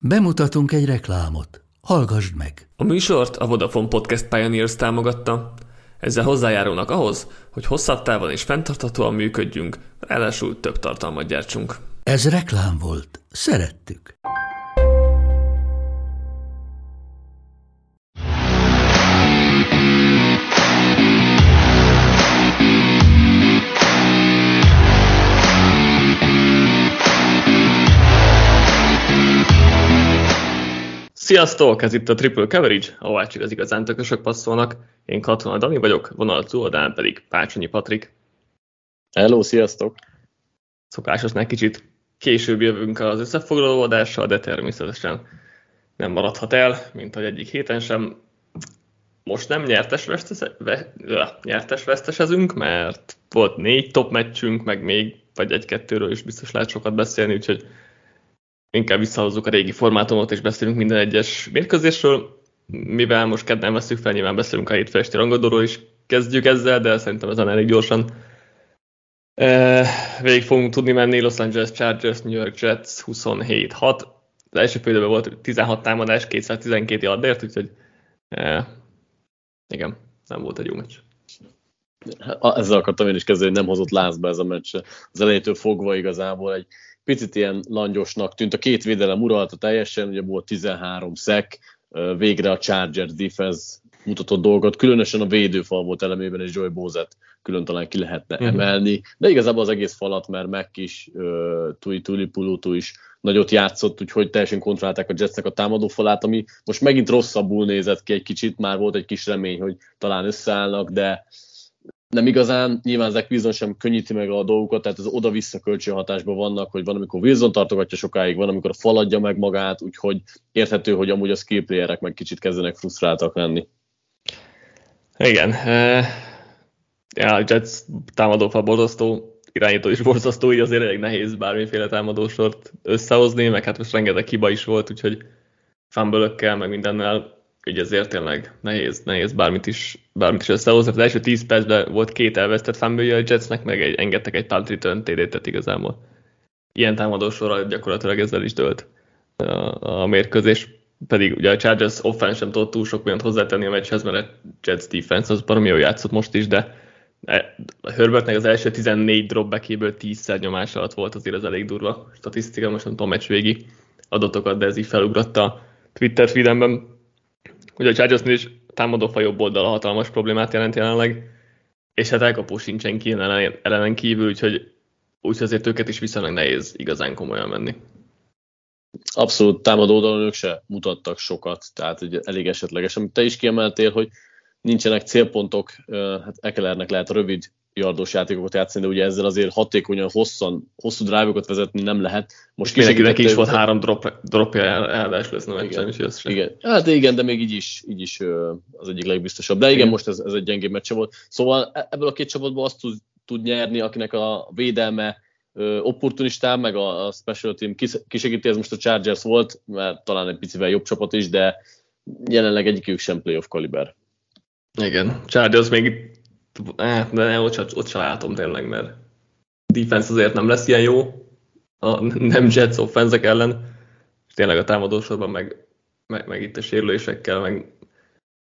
Bemutatunk egy reklámot. Hallgassd meg! A műsort a Vodafone Podcast Pioneers támogatta. Ezzel hozzájárulnak ahhoz, hogy hosszabb távon és fenntarthatóan működjünk, ráadásul több tartalmat gyártsunk. Ez reklám volt. Szerettük. Sziasztok! Ez itt a Triple Coverage, ahová csak az igazán tökösök passzolnak. Én Katona Dani vagyok, vonal túloldán pedig Pácsonyi Patrik. Hello, sziasztok! Szokásosnál kicsit később jövünk az összefoglaló adással, de természetesen nem maradhat el, mint hogy egyik héten sem. Most nem nyertes, vesztes, ve, nyertes vesztesezünk, mert volt négy top meccsünk, meg még, vagy egy-kettőről is biztos lehet sokat beszélni, úgyhogy inkább visszahozzuk a régi formátumot, és beszélünk minden egyes mérkőzésről, mivel most kedden veszük fel, nyilván beszélünk a hétfesti rangadóról is, kezdjük ezzel, de szerintem ezen elég gyorsan végig fogunk tudni menni Los Angeles Chargers, New York Jets 27-6. Az első félidőben volt 16 támadás, 212 yardért, úgyhogy igen, nem volt egy jó meccs. Ezzel akartam én is kezdeni, hogy nem hozott lázba ez a meccs. Az elejétől fogva igazából egy picit ilyen langyosnak tűnt. A két védelem uralta teljesen, ugye volt 13 szek, végre a Chargers defense mutatott dolgot, különösen a védőfal volt elemében, és Joy Bozet külön talán ki lehetne uh-huh. emelni, de igazából az egész falat, mert meg is, uh, Tui Tuli Pulutu is nagyot játszott, úgyhogy teljesen kontrollálták a Jetsnek a támadó falát, ami most megint rosszabbul nézett ki egy kicsit, már volt egy kis remény, hogy talán összeállnak, de nem igazán, nyilván Zach Wilson sem könnyíti meg a dolgokat, tehát ez oda-vissza kölcsönhatásban vannak, hogy van, amikor Wilson tartogatja sokáig, van, amikor faladja meg magát, úgyhogy érthető, hogy amúgy a skill playerek meg kicsit kezdenek frusztráltak lenni. Igen. Ja, a Jets támadófal borzasztó, irányító is borzasztó, így azért elég nehéz bármiféle támadósort összehozni, meg hát most rengeteg hiba is volt, úgyhogy fumble meg mindennel így ezért tényleg nehéz, nehéz bármit is, bármit is összehozni. Az első 10 percben volt két elvesztett fumble a Jetsnek, meg egy, engedtek egy punt return td igazából. Ilyen támadósorral gyakorlatilag ezzel is dölt a, a mérkőzés. Pedig ugye a Chargers offense sem tudott túl sok mindent hozzátenni a meccshez, mert a Jets defense az baromi jól játszott most is, de e, a Herbertnek az első 14 dropbackéből 10-szer nyomás alatt volt azért az elég durva statisztika, most nem tudom meccs végi adatokat, de ez így felugratta a Twitter feedemben Ugye a Chargersnél is támadófa jobb oldal a hatalmas problémát jelent jelenleg, és hát elkapó sincsen ki ellen, ellenen kívül, úgyhogy úgy azért őket is viszonylag nehéz igazán komolyan menni. Abszolút támadó oldalon ők se mutattak sokat, tehát ugye elég esetleges. Amit te is kiemeltél, hogy nincsenek célpontok, hát Ekelernek lehet rövid yardos játékokat játszani, de ugye ezzel azért hatékonyan, hosszan, hosszú drive vezetni nem lehet. Most mindenkinek is volt három drop, dropja eldás lesz, nem igen, is igen. Hát igen, de még így is, így is az egyik legbiztosabb. De igen, igen. most ez, ez egy gyengébb meccse volt. Szóval e- ebből a két csapatból azt tud, tud nyerni, akinek a védelme opportunistán, meg a, a special team kisegíti, ez most a Chargers volt, mert talán egy picivel jobb csapat is, de jelenleg egyikük sem playoff kaliber. Igen, Chargers még eh, de ott, ott sem látom tényleg, mert defense azért nem lesz ilyen jó, a nem Jets offenzek ellen, és tényleg a támadósorban meg, meg, meg itt a sérülésekkel, meg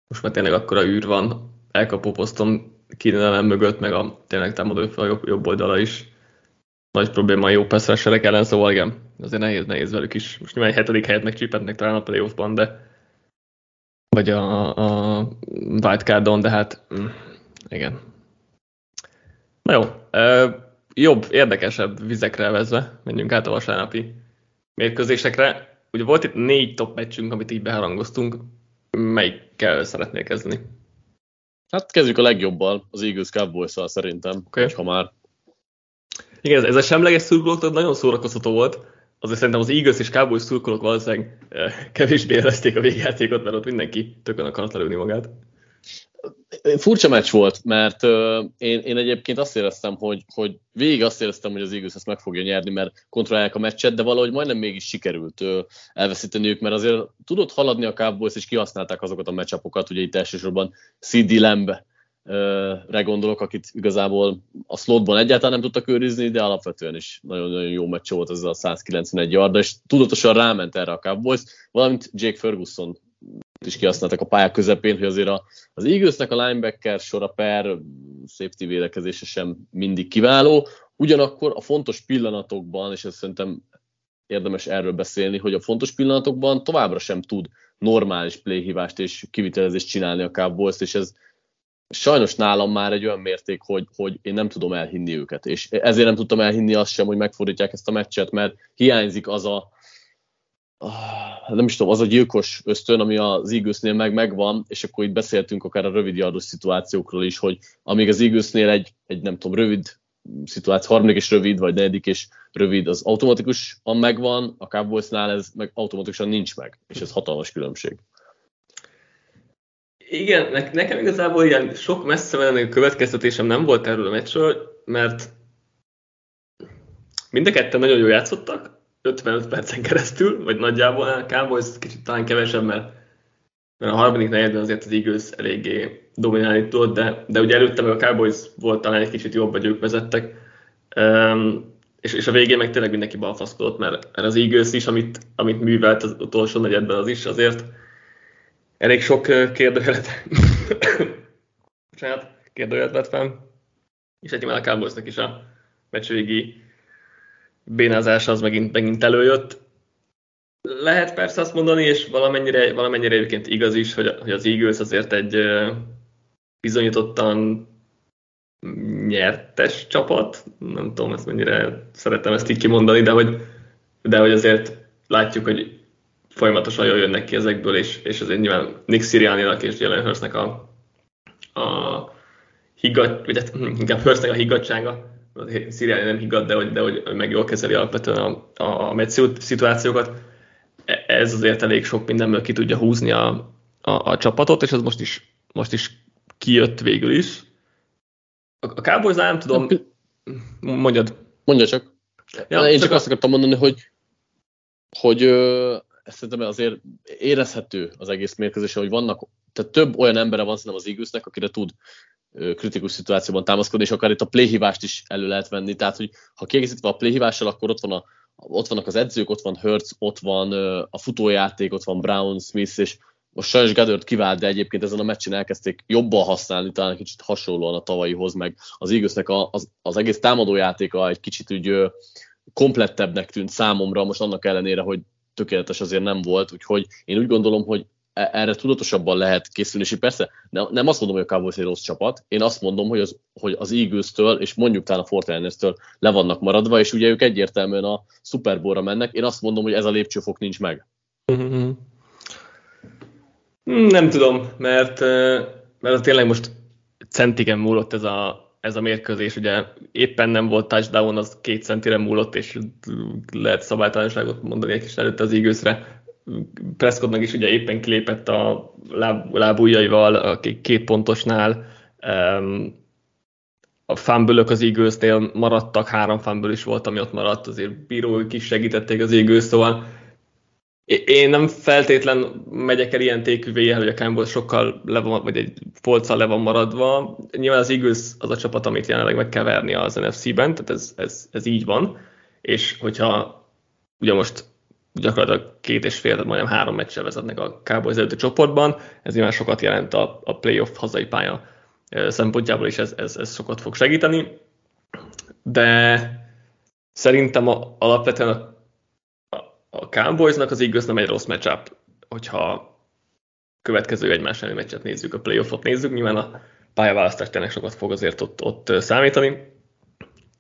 most már tényleg akkora űr van elkapó poszton kínálem mögött, meg a tényleg támadó a jobb, jobb oldala is nagy probléma a jó passzresserek ellen, szóval igen, azért nehéz, nehéz velük is. Most nyilván egy hetedik helyet megcsípetnek talán a playoffban, de vagy a, a wildcardon, de hát mm, igen. Na jó, jobb, érdekesebb vizekre vezve, menjünk át a vasárnapi mérkőzésekre. Ugye volt itt négy top meccsünk, amit így beharangoztunk. Melyikkel szeretnél kezdeni? Hát kezdjük a legjobbal, az Eagles cowboys szerintem, okay. ha már. Igen, ez, ez a semleges szurkolók nagyon szórakoztató volt. Azért szerintem az Eagles és Cowboys szurkolók valószínűleg kevésbé érezték a végjátékot, mert ott mindenki tökön akart lelőni magát. Furcsa meccs volt, mert uh, én, én egyébként azt éreztem, hogy, hogy végig azt éreztem, hogy az Eagles ezt meg fogja nyerni, mert kontrollálják a meccset, de valahogy majdnem mégis sikerült uh, elveszíteniük, mert azért tudott haladni a Cowboys, és kihasználták azokat a meccsapokat, ugye itt elsősorban CD Lamb re gondolok, akit igazából a slotban egyáltalán nem tudtak őrizni, de alapvetően is nagyon-nagyon jó meccs volt ez a 191 yard, és tudatosan ráment erre a Cowboys, valamint Jake Ferguson is kihasználtak a pályák közepén, hogy azért a, az Eaglesnek a linebacker sora per safety védekezése sem mindig kiváló, ugyanakkor a fontos pillanatokban, és ezt szerintem érdemes erről beszélni, hogy a fontos pillanatokban továbbra sem tud normális playhívást és kivitelezést csinálni a Cowboys, és ez sajnos nálam már egy olyan mérték, hogy, hogy én nem tudom elhinni őket, és ezért nem tudtam elhinni azt sem, hogy megfordítják ezt a meccset, mert hiányzik az a nem is tudom, az a gyilkos ösztön, ami az Eaglesnél meg megvan, és akkor itt beszéltünk akár a rövid yardos szituációkról is, hogy amíg az Eaglesnél egy, egy nem tudom, rövid szituáció, harmadik és rövid, vagy negyedik és rövid, az automatikusan megvan, a Cowboysnál ez meg automatikusan nincs meg, és ez hatalmas különbség. Igen, ne, nekem igazából ilyen sok messze menő következtetésem nem volt erről a meccsről, mert mind a ketten nagyon jól játszottak, 55 percen keresztül, vagy nagyjából a Cowboys kicsit talán kevesebb, mert, mert a harmadik negyedben azért az Eagles eléggé dominálni tudott, de, de ugye előtte meg a Cowboys volt talán egy kicsit jobb, vagy ők vezettek, um, és, és a végén meg tényleg mindenki balfaszkodott, mert, mert az Eagles is, amit, amit művelt az utolsó negyedben, az is azért elég sok kérdőjelet, saját kérdőjelet vett fel, és egyébként a Cowboysnak is a meccs végi bénázás az megint, megint előjött. Lehet persze azt mondani, és valamennyire, valamennyire egyébként igaz is, hogy, hogy az Eagles azért egy bizonyítottan nyertes csapat. Nem tudom, ezt mennyire szeretem ezt így kimondani, de hogy, de hogy azért látjuk, hogy folyamatosan jól jönnek ki ezekből, és, és azért nyilván Nick Sirianni-nak és Jalen Hurstnek a, a higgadt, vagy hát inkább Hurstnek a higgadsága, Sirianni nem higgadt, de hogy, de hogy meg jól kezeli alapvetően a, a, a meccs szituációkat. E, ez azért elég sok mindenből ki tudja húzni a, a, a csapatot, és ez most is, most is kijött végül is. A, a Cowboys nem tudom, mondjad. Mondja csak. Ja, Én csak, csak azt akartam mondani, hogy, hogy ezt szerintem azért érezhető az egész mérkőzés, hogy vannak, tehát több olyan embere van szerintem az Eaglesnek, akire tud kritikus szituációban támaszkodni, és akár itt a playhívást is elő lehet venni. Tehát, hogy ha kiegészítve a playhívással, akkor ott, van a, ott vannak az edzők, ott van Hertz, ott van a futójáték, ott van Brown, Smith, és most sajnos Gaddard kivált, de egyébként ezen a meccsen elkezdték jobban használni, talán kicsit hasonlóan a tavalyihoz, meg az Eaglesnek az, az egész támadójátéka egy kicsit úgy komplettebbnek tűnt számomra, most annak ellenére, hogy tökéletes azért nem volt, úgyhogy én úgy gondolom, hogy erre tudatosabban lehet készülni, és persze nem azt mondom, hogy a Cowboys egy rossz csapat, én azt mondom, hogy az, hogy az Eagles-től, és mondjuk talán a Fortiners-től le vannak maradva, és ugye ők egyértelműen a Super Bowl-ra mennek, én azt mondom, hogy ez a lépcsőfok nincs meg. Mm-hmm. Nem tudom, mert, mert tényleg most centigen múlott ez a, ez a mérkőzés, ugye éppen nem volt touchdown, az két centire múlott, és lehet szabálytalanságot mondani egy kis előtte az Prescottnak is ugye éppen kilépett a láb, lábujjaival a két pontosnál. A fumble az eagles maradtak, három fumble is volt, ami ott maradt, azért bírók is segítették az eagles szóval én nem feltétlen megyek el ilyen téküvéjel, hogy a Cowboys sokkal le van, vagy egy polccal le van maradva. Nyilván az Eagles az a csapat, amit jelenleg meg kell verni az NFC-ben, tehát ez, ez, ez így van. És hogyha ugye most gyakorlatilag két és fél, tehát majdnem három meccsel vezetnek a Cowboys előtti csoportban, ez nyilván sokat jelent a, a playoff hazai pálya szempontjából is ez, ez, ez sokat fog segíteni. De szerintem a, alapvetően a a Cowboysnak az Eagles nem egy rossz matchup, hogyha következő egymás elleni meccset nézzük, a playoffot nézzük, nyilván a pályaválasztás tényleg sokat fog azért ott, ott számítani.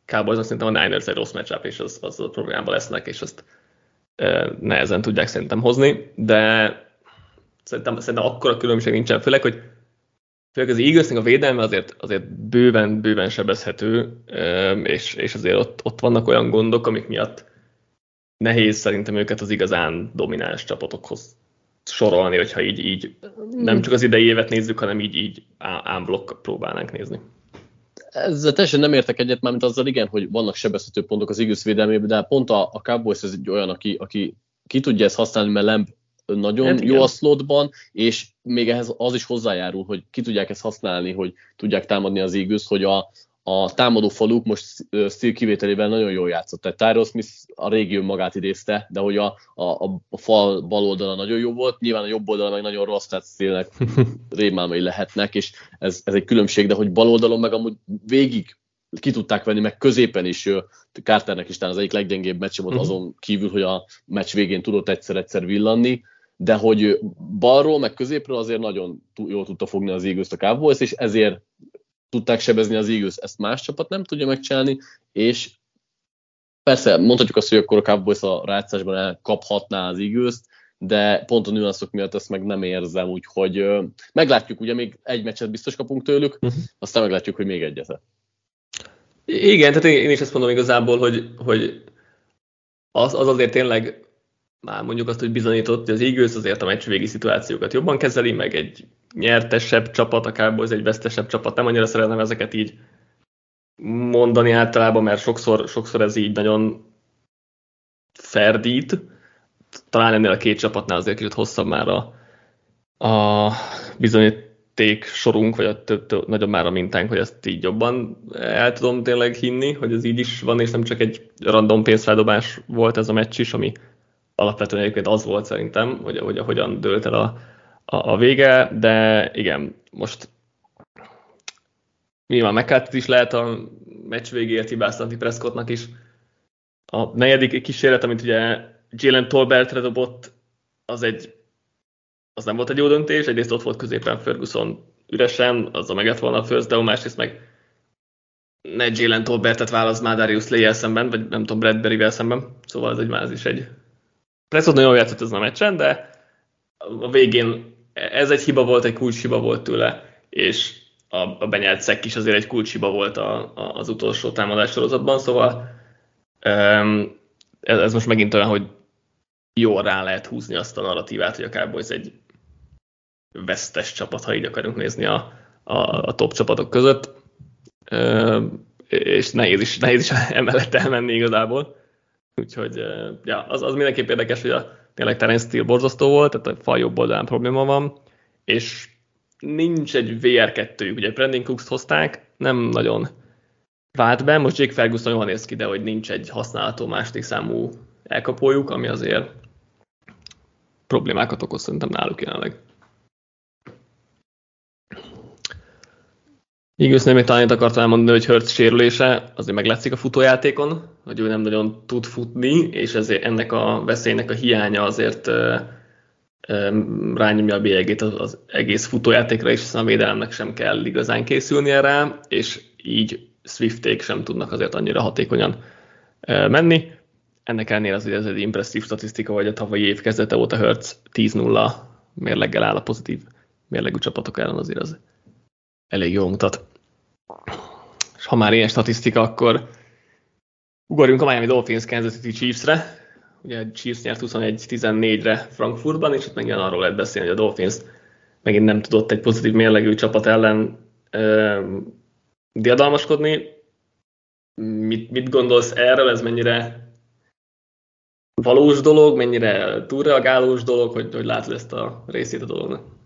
Cowboysnak szerintem a Niners egy rossz matchup, és az, az a problémában lesznek, és azt nehezen tudják szerintem hozni, de szerintem, szerintem akkora különbség nincsen, főleg, hogy főleg az Eaglesnek a védelme azért, azért bőven, bőven sebezhető, és, és azért ott, ott vannak olyan gondok, amik miatt nehéz szerintem őket az igazán domináns csapatokhoz sorolni, hogyha így, így nem csak az idei évet nézzük, hanem így, így ámblokk próbálnánk nézni. Ezzel teljesen nem értek egyet, mármint azzal igen, hogy vannak sebezhető pontok az Eagles védelmében, de pont a, a Cowboys ez egy olyan, aki, aki ki tudja ezt használni, mert Lamb nagyon hát jó a slotban, és még ehhez az is hozzájárul, hogy ki tudják ezt használni, hogy tudják támadni az Eagles, hogy a, a támadó faluk most Steel kivételével nagyon jól játszott. Tehát Tyrell Smith a régió magát idézte, de hogy a, a, a fal bal oldala nagyon jó volt, nyilván a jobb oldala meg nagyon rossz, tehát Steelnek rémálmai lehetnek, és ez, ez egy különbség, de hogy bal oldalon meg amúgy végig ki tudták venni, meg középen is Carternek is talán az egyik leggyengébb meccs volt uh-huh. azon kívül, hogy a meccs végén tudott egyszer-egyszer villanni, de hogy balról, meg középről azért nagyon jól tudta fogni az eagles a Cowboys, és ezért tudták sebezni az Eagles, ezt más csapat nem tudja megcsinálni, és persze mondhatjuk azt, hogy akkor a Cowboys a rájátszásban elkaphatná az eagles de pont a nüanszok miatt ezt meg nem érzem, úgyhogy meglátjuk, ugye még egy meccset biztos kapunk tőlük, uh-huh. aztán meglátjuk, hogy még egyet. Igen, tehát én is ezt mondom igazából, hogy, hogy az, az azért tényleg már mondjuk azt, hogy bizonyított, hogy az Eagles azért a meccs végi szituációkat jobban kezeli, meg egy nyertesebb csapat, a Cowboys egy vesztesebb csapat. Nem annyira szeretem ezeket így mondani általában, mert sokszor, sokszor ez így nagyon ferdít. Talán ennél a két csapatnál azért kicsit hosszabb már a, a bizonyíték sorunk, vagy a több, több, nagyobb már a mintánk, hogy ezt így jobban el tudom tényleg hinni, hogy ez így is van, és nem csak egy random pénzfeldobás volt ez a meccs is, ami alapvetően egyébként az volt szerintem, hogy, hogy hogyan dőlt el a, a, a vége, de igen, most nyilván McCarthy is lehet a meccs végéért hibáztatni Prescottnak is. A negyedik kísérlet, amit ugye Jalen Tolbertre dobott, az egy az nem volt egy jó döntés, egyrészt ott volt középen Ferguson üresen, az a meget volna a first down, másrészt meg ne Jalen Tolbertet válasz már Darius Lay szemben, vagy nem tudom, Bradbury-vel szemben, szóval ez egy más is egy Prescott nagyon jól játszott ezen a meccsen, de a végén ez egy hiba volt, egy kulcs hiba volt tőle, és a, a benyelt szek is azért egy kulcs hiba volt a, a, az utolsó támadás sorozatban, szóval um, ez, ez most megint olyan, hogy jól rá lehet húzni azt a narratívát, hogy a Cowboys egy vesztes csapat, ha így akarunk nézni a, a, a top csapatok között, um, és nehéz is, nehéz is emellett elmenni igazából. Úgyhogy ja, az, az mindenképp érdekes, hogy a, tényleg Terence Steele borzasztó volt, tehát a fal jobb oldalán probléma van, és nincs egy VR2-jük, ugye Brandon Cooks-t hozták, nem nagyon vált be, most Jake Ferguson jól néz ki, de hogy nincs egy használható második számú elkapójuk, ami azért problémákat okoz szerintem náluk jelenleg. Eaglesnél még talán akartam elmondani, hogy Hurts sérülése azért meglátszik a futójátékon, hogy ő nem nagyon tud futni, és ezért ennek a veszélynek a hiánya azért rányomja a bélyegét az, az egész futójátékra, és hiszen a védelemnek sem kell igazán készülnie rá, és így Swifték sem tudnak azért annyira hatékonyan menni. Ennek ellenére az, ez egy impresszív statisztika, hogy a tavalyi év kezdete óta Hertz 10-0 mérleggel áll a pozitív mérlegű csapatok ellen, azért az elég jól mutat. És ha már ilyen statisztika, akkor ugorjunk a Miami Dolphins Kansas City Chiefs-re. Ugye a Chiefs nyert 21-14-re Frankfurtban, és ott megint arról lehet beszélni, hogy a Dolphins megint nem tudott egy pozitív mérlegű csapat ellen ö, diadalmaskodni. Mit, mit gondolsz erről, ez mennyire valós dolog, mennyire túlreagálós dolog, hogy, hogy látod ezt a részét a dolognak?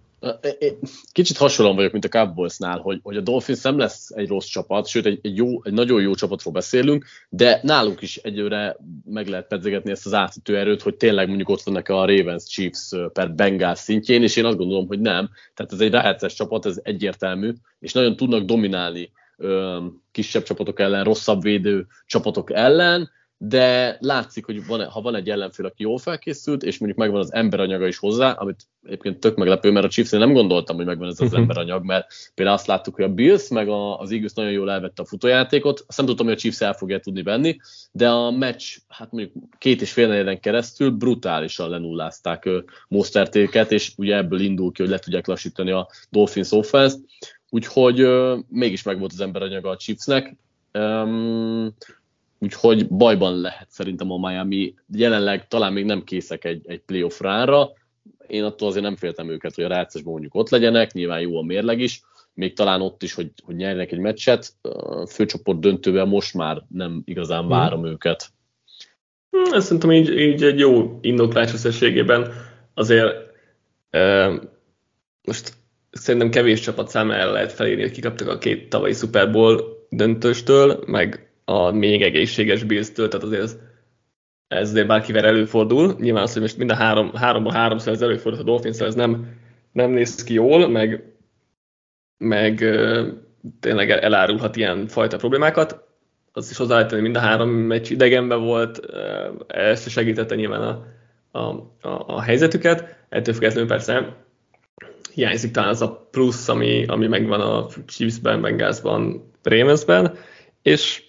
Kicsit hasonlóan vagyok, mint a Cowboysnál, hogy, hogy a Dolphins nem lesz egy rossz csapat, sőt egy, egy, jó, egy nagyon jó csapatról beszélünk, de nálunk is egyőre meg lehet pedzegetni ezt az átütő erőt, hogy tényleg mondjuk ott vannak a Ravens Chiefs per Bengals szintjén, és én azt gondolom, hogy nem. Tehát ez egy rájátszás csapat, ez egyértelmű, és nagyon tudnak dominálni ö, kisebb csapatok ellen, rosszabb védő csapatok ellen, de látszik, hogy van, ha van egy ellenfél, aki jól felkészült, és mondjuk megvan az emberanyaga is hozzá, amit egyébként tök meglepő, mert a chiefs nem gondoltam, hogy megvan ez az emberanyag, mert például azt láttuk, hogy a Bills meg a, az Eagles nagyon jól elvette a futójátékot, azt nem tudtam, hogy a Chiefs el fogja tudni venni, de a meccs, hát mondjuk két és fél negyeden keresztül brutálisan lenullázták Mostertéket, és ugye ebből indul ki, hogy le tudják lassítani a Dolphins offense úgyhogy mégis megvolt az emberanyaga a Chiefsnek. Um, úgyhogy bajban lehet szerintem a Miami. Jelenleg talán még nem készek egy, egy playoff ránra. Én attól azért nem féltem őket, hogy a rácásban mondjuk ott legyenek, nyilván jó a mérleg is, még talán ott is, hogy, hogy nyerjenek egy meccset. A főcsoport döntővel most már nem igazán várom hmm. őket. Hmm, ezt szerintem így, így egy jó indoklás összességében. azért most szerintem kevés csapat számára lehet felírni, hogy kikaptak a két tavalyi Super Bowl döntőstől, meg a még egészséges Bills-től, tehát azért ez, ez azért bárkivel előfordul. Nyilván az, hogy most mind a három, háromból háromszor ez előfordul a dolphins ez nem, nem néz ki jól, meg, meg tényleg elárulhat ilyen fajta problémákat. Az is hozzáállítani, mind a három meccs idegenben volt, ezt segítette nyilván a, a, a, a helyzetüket. Ettől függetlenül persze hiányzik talán az a plusz, ami, ami megvan a Chiefs-ben, Bengalsban, Ravensben, és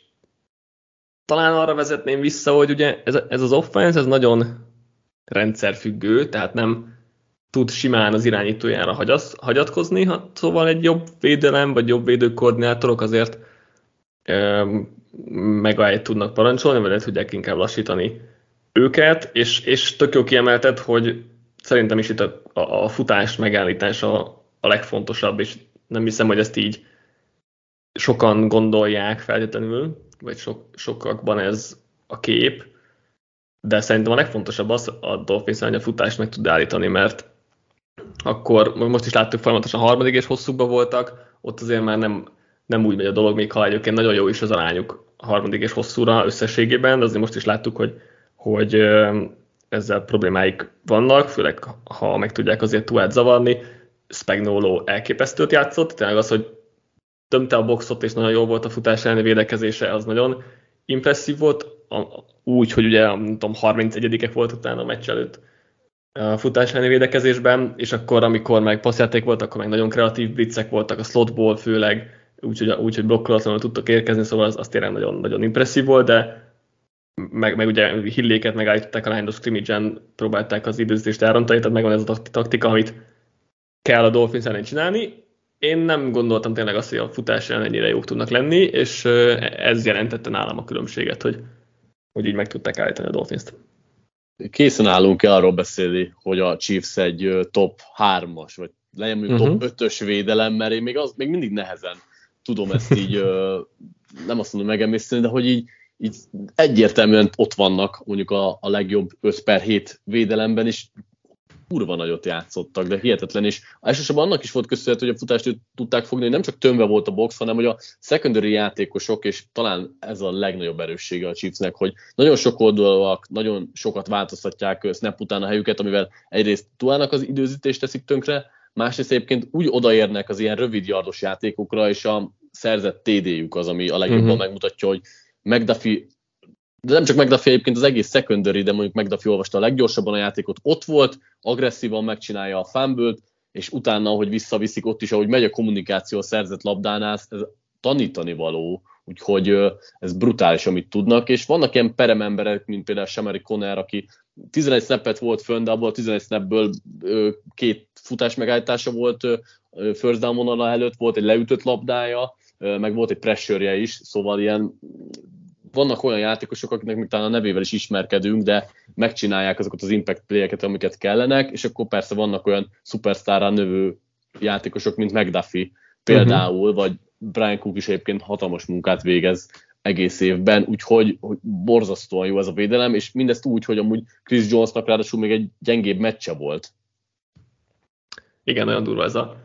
talán arra vezetném vissza, hogy ugye ez, ez az offense, ez nagyon rendszerfüggő, tehát nem tud simán az irányítójára hagyasz, hagyatkozni, ha, szóval egy jobb védelem, vagy jobb védőkoordinátorok azért megállít tudnak parancsolni, vagy lehet tudják inkább lassítani őket, és, és tök jó kiemelted, hogy szerintem is itt a, a, a futás megállítása a legfontosabb, és nem hiszem, hogy ezt így sokan gondolják feltétlenül, vagy sok, sokakban ez a kép, de szerintem a legfontosabb az a Dolphins, hogy a futást meg tud állítani, mert akkor most is láttuk folyamatosan a harmadik és hosszúban voltak, ott azért már nem, nem úgy megy a dolog, még ha egyébként nagyon jó is az arányuk a harmadik és hosszúra összességében, de azért most is láttuk, hogy, hogy ezzel problémáik vannak, főleg ha meg tudják azért túlát zavarni. Spagnolo elképesztőt játszott, tényleg az, hogy tömte a boxot, és nagyon jó volt a futás elleni védekezése, az nagyon impresszív volt, úgy, hogy ugye nem tudom, 31-ek volt utána a meccs előtt a futás elleni védekezésben, és akkor, amikor meg passzjáték volt, akkor meg nagyon kreatív blitzek voltak, a slotból főleg, úgyhogy úgy, hogy blokkolatlanul tudtak érkezni, szóval az, az tényleg nagyon, nagyon impresszív volt, de meg, meg ugye hilléket megállították a line of scrimmage próbálták az időzítést elrontani, tehát megvan ez a taktika, amit kell a Dolphins ellen csinálni. Én nem gondoltam tényleg azt, hogy a futás ellen ennyire jók tudnak lenni, és ez jelentette nálam a különbséget, hogy, hogy így meg tudták állítani a Dolphins-t. Készen állunk-e arról beszélni, hogy a Chiefs egy top 3-as, vagy legyen mondjuk uh-huh. top 5-ös mhm. védelem, mert én még, az, még mindig nehezen tudom ezt így, nem azt mondom megemészteni, de hogy így így egyértelműen ott vannak mondjuk a, a legjobb 5 per 7 védelemben, és kurva nagyot játszottak, de hihetetlen, és elsősorban annak is volt köszönhető, hogy a futást tudták fogni, hogy nem csak tömve volt a box, hanem hogy a secondary játékosok, és talán ez a legnagyobb erőssége a Chiefsnek, hogy nagyon sok oldalak, nagyon sokat változtatják snap után a helyüket, amivel egyrészt Tuának az időzítést teszik tönkre, másrészt egyébként úgy odaérnek az ilyen rövid játékokra, és a szerzett TD-jük az, ami a legjobban uh-huh. megmutatja, hogy McDuffie, de nem csak McDuffie egyébként az egész secondary, de mondjuk McDuffie olvasta a leggyorsabban a játékot, ott volt, agresszívan megcsinálja a fumble és utána, ahogy visszaviszik, ott is, ahogy megy a kommunikáció a szerzett labdánál, ez tanítani való, úgyhogy ez brutális, amit tudnak, és vannak ilyen perememberek, mint például Shamari Conner, aki 11 snappet volt fönn, de abból a 11 snapből két futás megállítása volt first down előtt, volt egy leütött labdája, meg volt egy pressure is, szóval ilyen vannak olyan játékosok, akiknek talán a nevével is ismerkedünk, de megcsinálják azokat az impact playeket, amiket kellenek, és akkor persze vannak olyan szupersztárra növő játékosok, mint McDuffie például, uh-huh. vagy Brian Cook is egyébként hatalmas munkát végez egész évben, úgyhogy hogy borzasztóan jó ez a védelem, és mindezt úgy, hogy amúgy Chris Jonesnak ráadásul még egy gyengébb meccse volt. Igen, nagyon durva ez a,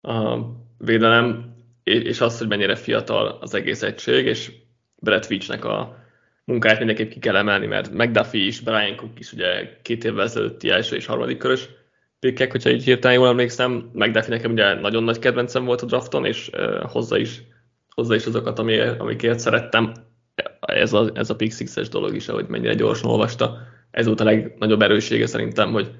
a védelem és az, hogy mennyire fiatal az egész egység, és Brett Veachnek a munkáját mindenképp ki kell emelni, mert McDuffie is, Brian Cook is ugye két évvel ezelőtti első és harmadik körös pikkek, hogyha így hirtelen jól emlékszem. McDuffie nekem ugye nagyon nagy kedvencem volt a drafton, és hozza is, hozza is azokat, ami, amikért szerettem. Ez a, ez a pick six dolog is, ahogy mennyire gyorsan olvasta. Ez volt a legnagyobb erőssége szerintem, hogy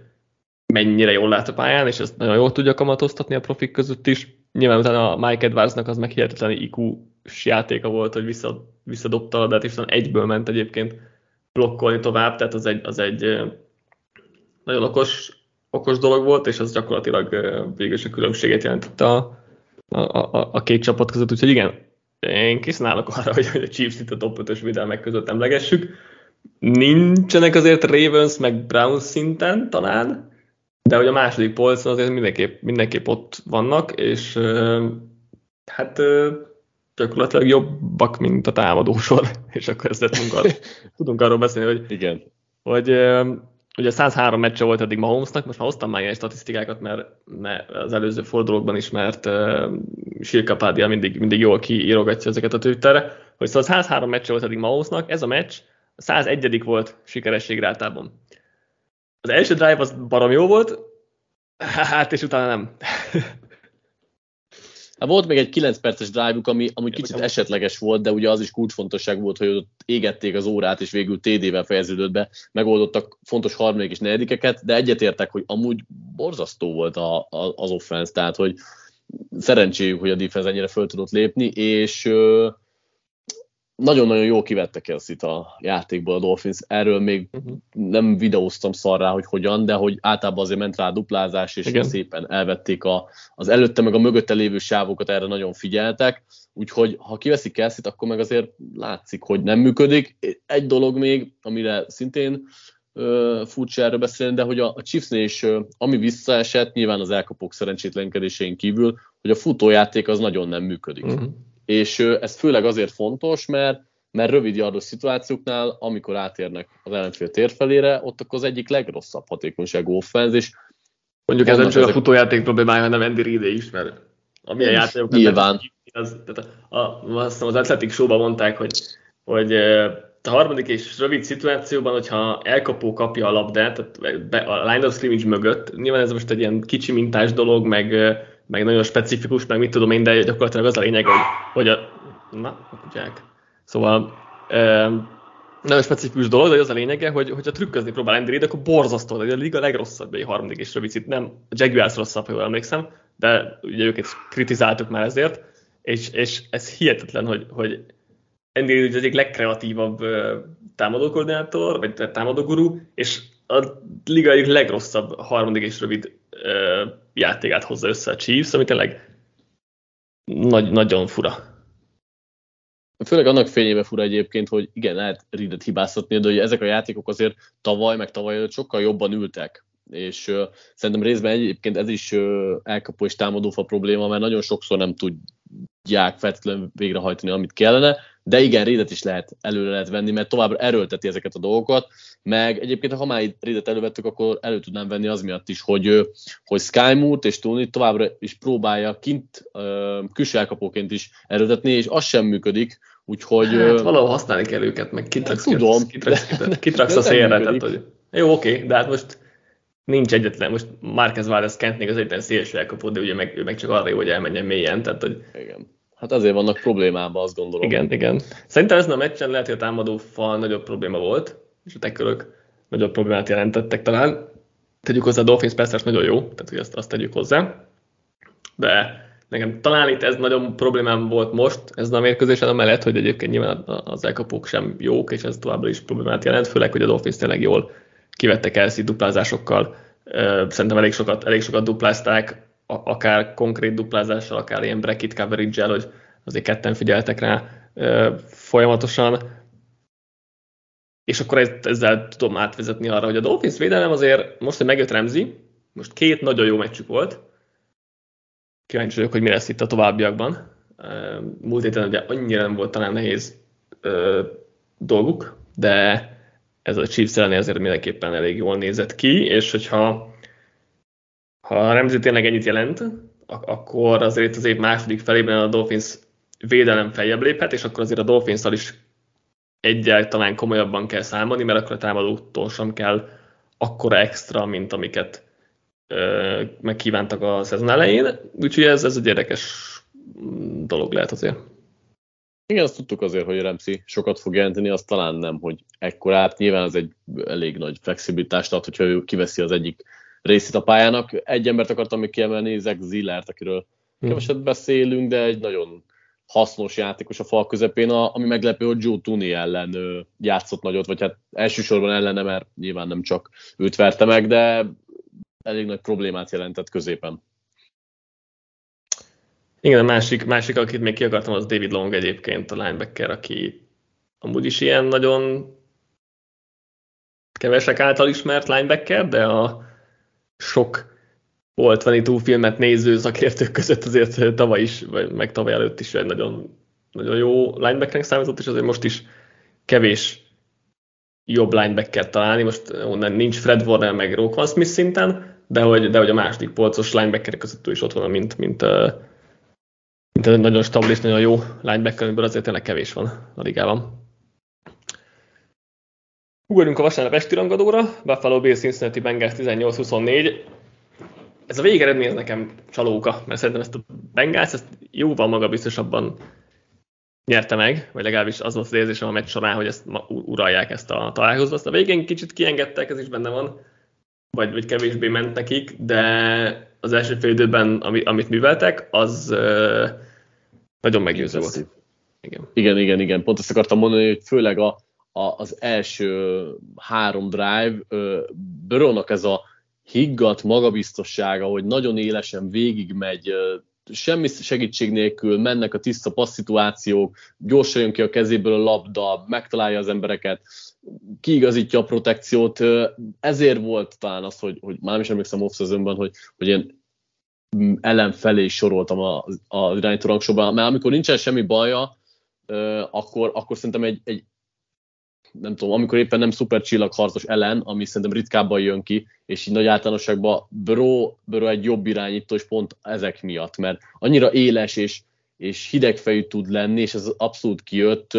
mennyire jól lát a pályán, és ezt nagyon jól tudja kamatoztatni a profik között is nyilván utána a Mike Edwardsnak az meg hihetetlen IQ-s játéka volt, hogy vissza, visszadobta a labdát, és egyből ment egyébként blokkolni tovább, tehát az egy, az egy nagyon okos, okos dolog volt, és az gyakorlatilag végül is a különbséget jelentette a, a, a, a két csapat között, úgyhogy igen, én készen állok arra, hogy a Chiefs itt a top 5-ös védelmek között emlegessük. Nincsenek azért Ravens meg Browns szinten talán, de hogy a második polcon azért mindenképp, mindenképp ott vannak, és hát gyakorlatilag jobbak, mint a támadósor, és akkor ezt tudunk, arról, tudunk arról beszélni, hogy, Igen. hogy Ugye 103 meccse volt eddig Mahomesnak, most már hoztam már ilyen statisztikákat, mert, mert az előző fordulókban is, mert uh, Sirkapádia mindig, mindig jól kiírogatja ezeket a Twitterre, hogy szóval 103 meccse volt eddig Mahomesnak, ez a meccs 101. volt sikerességrátában. Az első drive az barom jó volt, hát és utána nem. Hát volt még egy 9 perces drive ami, ami kicsit esetleges volt, de ugye az is kulcsfontosság volt, hogy ott égették az órát, és végül TD-vel fejeződött be, megoldottak fontos harmadik és negyedikeket, de egyetértek, hogy amúgy borzasztó volt a, a, az offense, tehát hogy szerencséjük, hogy a defense ennyire föl tudott lépni, és nagyon-nagyon jó kivette kelsey a játékból a Dolphins. Erről még uh-huh. nem videóztam szarrá, hogy hogyan, de hogy általában azért ment rá a duplázás, és Igen. szépen elvették a, az előtte meg a mögötte lévő sávokat, erre nagyon figyeltek. Úgyhogy ha kiveszik kelsey akkor meg azért látszik, hogy nem működik. Egy dolog még, amire szintén uh, furcsa erről beszélni, de hogy a, a Chiefsnél is, uh, ami visszaesett, nyilván az elkapók szerencsétlenkedésein kívül, hogy a futójáték az nagyon nem működik. Uh-huh és ez főleg azért fontos, mert mert rövid yardos szituációknál, amikor átérnek az ellenfél térfelére, ott akkor az egyik legrosszabb hatékonyságú offenz, és Mondjuk ez nem csak ezek... a futójáték problémája, hanem Andy Reid is, mert amilyen játékok... Nyilván. Az, tehát a, azt az Athletic show mondták, hogy, hogy a harmadik és rövid szituációban, hogyha elkapó kapja a labdát, tehát a line of scrimmage mögött, nyilván ez most egy ilyen kicsi mintás dolog, meg meg nagyon specifikus, meg mit tudom én, de gyakorlatilag az a lényeg, hogy, hogy a... Na, kutyák. Szóval e, nagyon specifikus dolog, de az a lényege, hogy, hogyha trükközni próbál Andy Reid, akkor borzasztó, de a liga legrosszabb egy harmadik és rövid nem a Jaguars rosszabb, ha jól emlékszem, de ugye őket kritizáltuk már ezért, és, és ez hihetetlen, hogy, hogy Andy Reid egyik legkreatívabb támadókoordinátor, vagy támadógurú, és a liga egyik legrosszabb harmadik és rövid játékát hozza össze a Chiefs, ami tényleg nagy, nagyon fura. Főleg annak fényében fura egyébként, hogy igen, lehet Reedet hibáztatni, de hogy ezek a játékok azért tavaly, meg tavaly előtt sokkal jobban ültek. És uh, szerintem részben egyébként ez is uh, elkapó és támadófa probléma, mert nagyon sokszor nem tudják feltétlenül végrehajtani, amit kellene, de igen, Reedet is lehet előre lehet venni, mert továbbra erőlteti ezeket a dolgokat, meg egyébként, ha már Reedet elővettük, akkor elő tudnám venni az miatt is, hogy, hogy Skymoot és Tony továbbra is próbálja kint külső elkapóként is erőltetni, és az sem működik, úgyhogy... Hát, valahol használni kell őket, meg kitraksz, tudom, kitraksz, kitraksz, kitraksz a szélre, tehát, hogy jó, oké, de hát most nincs egyetlen, most Márquez Valdez Kent még az egyetlen szélső elkapó, de ugye meg, ő meg csak arra jó, hogy elmenjen mélyen, tehát hogy Igen. Hát azért vannak problémában, azt gondolom. Igen, igen. Szerintem ezen a meccsen lehet, hogy a támadó fal nagyobb probléma volt, és a tekölök nagyobb problémát jelentettek talán. Tegyük hozzá, a Dolphins persze nagyon jó, tehát hogy azt, azt tegyük hozzá. De nekem talán itt ez nagyon problémám volt most, ez a mérkőzésen, amellett, hogy egyébként nyilván az elkapók sem jók, és ez továbbra is problémát jelent, főleg, hogy a Dolphins tényleg jól kivettek el duplázásokkal. Szerintem elég sokat, elég sokat duplázták, akár konkrét duplázással, akár ilyen bracket coverage hogy azért ketten figyeltek rá folyamatosan. És akkor ezzel tudom átvezetni arra, hogy a Dolphins védelem azért most, hogy megjött Remzi, most két nagyon jó meccsük volt. Kíváncsi vagyok, hogy mi lesz itt a továbbiakban. Múlt héten ugye annyira nem volt talán nehéz ö, dolguk, de ez a Chiefs elleni azért mindenképpen elég jól nézett ki, és hogyha ha a Remzi tényleg ennyit jelent, akkor azért az év második felében a Dolphins védelem feljebb léphet, és akkor azért a dolphins is egyáltalán komolyabban kell számolni, mert akkor a támadótól sem kell akkora extra, mint amiket ö, megkívántak a szezon elején. Úgyhogy ez, ez egy érdekes dolog lehet azért. Igen, azt tudtuk azért, hogy Remzi sokat fog jelenteni, azt talán nem, hogy ekkorát. Nyilván ez egy elég nagy flexibilitást ad, hogyha ő kiveszi az egyik részét a pályának. Egy embert akartam még kiemelni, Zach Zillert, akiről hmm. keveset beszélünk, de egy nagyon hasznos játékos a fal közepén, ami meglepő, hogy Joe Tooney ellen játszott nagyot, vagy hát elsősorban ellene, mert nyilván nem csak őt verte meg, de elég nagy problémát jelentett középen. Igen, a másik, másik akit még ki akartam, az David Long egyébként, a linebacker, aki amúgy is ilyen nagyon kevesek által ismert linebacker, de a sok volt van itt filmet néző szakértők között azért tavaly is, vagy meg tavaly előtt is egy nagyon, nagyon jó linebackernek számított, és azért most is kevés jobb linebacker találni, most onnan nincs Fred Warner meg Roquan Smith szinten, de hogy, de hogy a második polcos linebacker között is ott van, mint, mint, mint egy nagyon stabil és nagyon jó linebacker, amiből azért tényleg kevés van a ligában. Ugorjunk a vasárnap esti rangadóra, Buffalo Bills Cincinnati Bengals 18-24. Ez a végeredmény ez nekem csalóka, mert szerintem ezt a Bengals ezt jóval magabiztosabban nyerte meg, vagy legalábbis az volt az érzésem a meccs során, hogy ezt uralják ezt a találkozót. Azt a végén kicsit kiengedtek, ez is benne van, vagy, vagy kevésbé ment nekik, de az első fél időben, ami, amit műveltek, az uh, nagyon meggyőző volt. Igen. igen, igen, igen. Pont ezt akartam mondani, hogy főleg a, a, az első három drive, Brónak ez a higgadt magabiztossága, hogy nagyon élesen végigmegy, semmi segítség nélkül mennek a tiszta passzituációk, gyorsan jön ki a kezéből a labda, megtalálja az embereket, kiigazítja a protekciót. Ezért volt talán az, hogy, hogy már nem is emlékszem off hogy, hogy én is soroltam a, a irányító rangsorban, mert amikor nincsen semmi baja, akkor, akkor szerintem egy, egy nem tudom, amikor éppen nem szuper csillagharcos ellen, ami szerintem ritkábban jön ki, és így nagy általánosságban Bro, Bro egy jobb irányító, és pont ezek miatt, mert annyira éles és, és hidegfejű tud lenni, és ez abszolút kijött,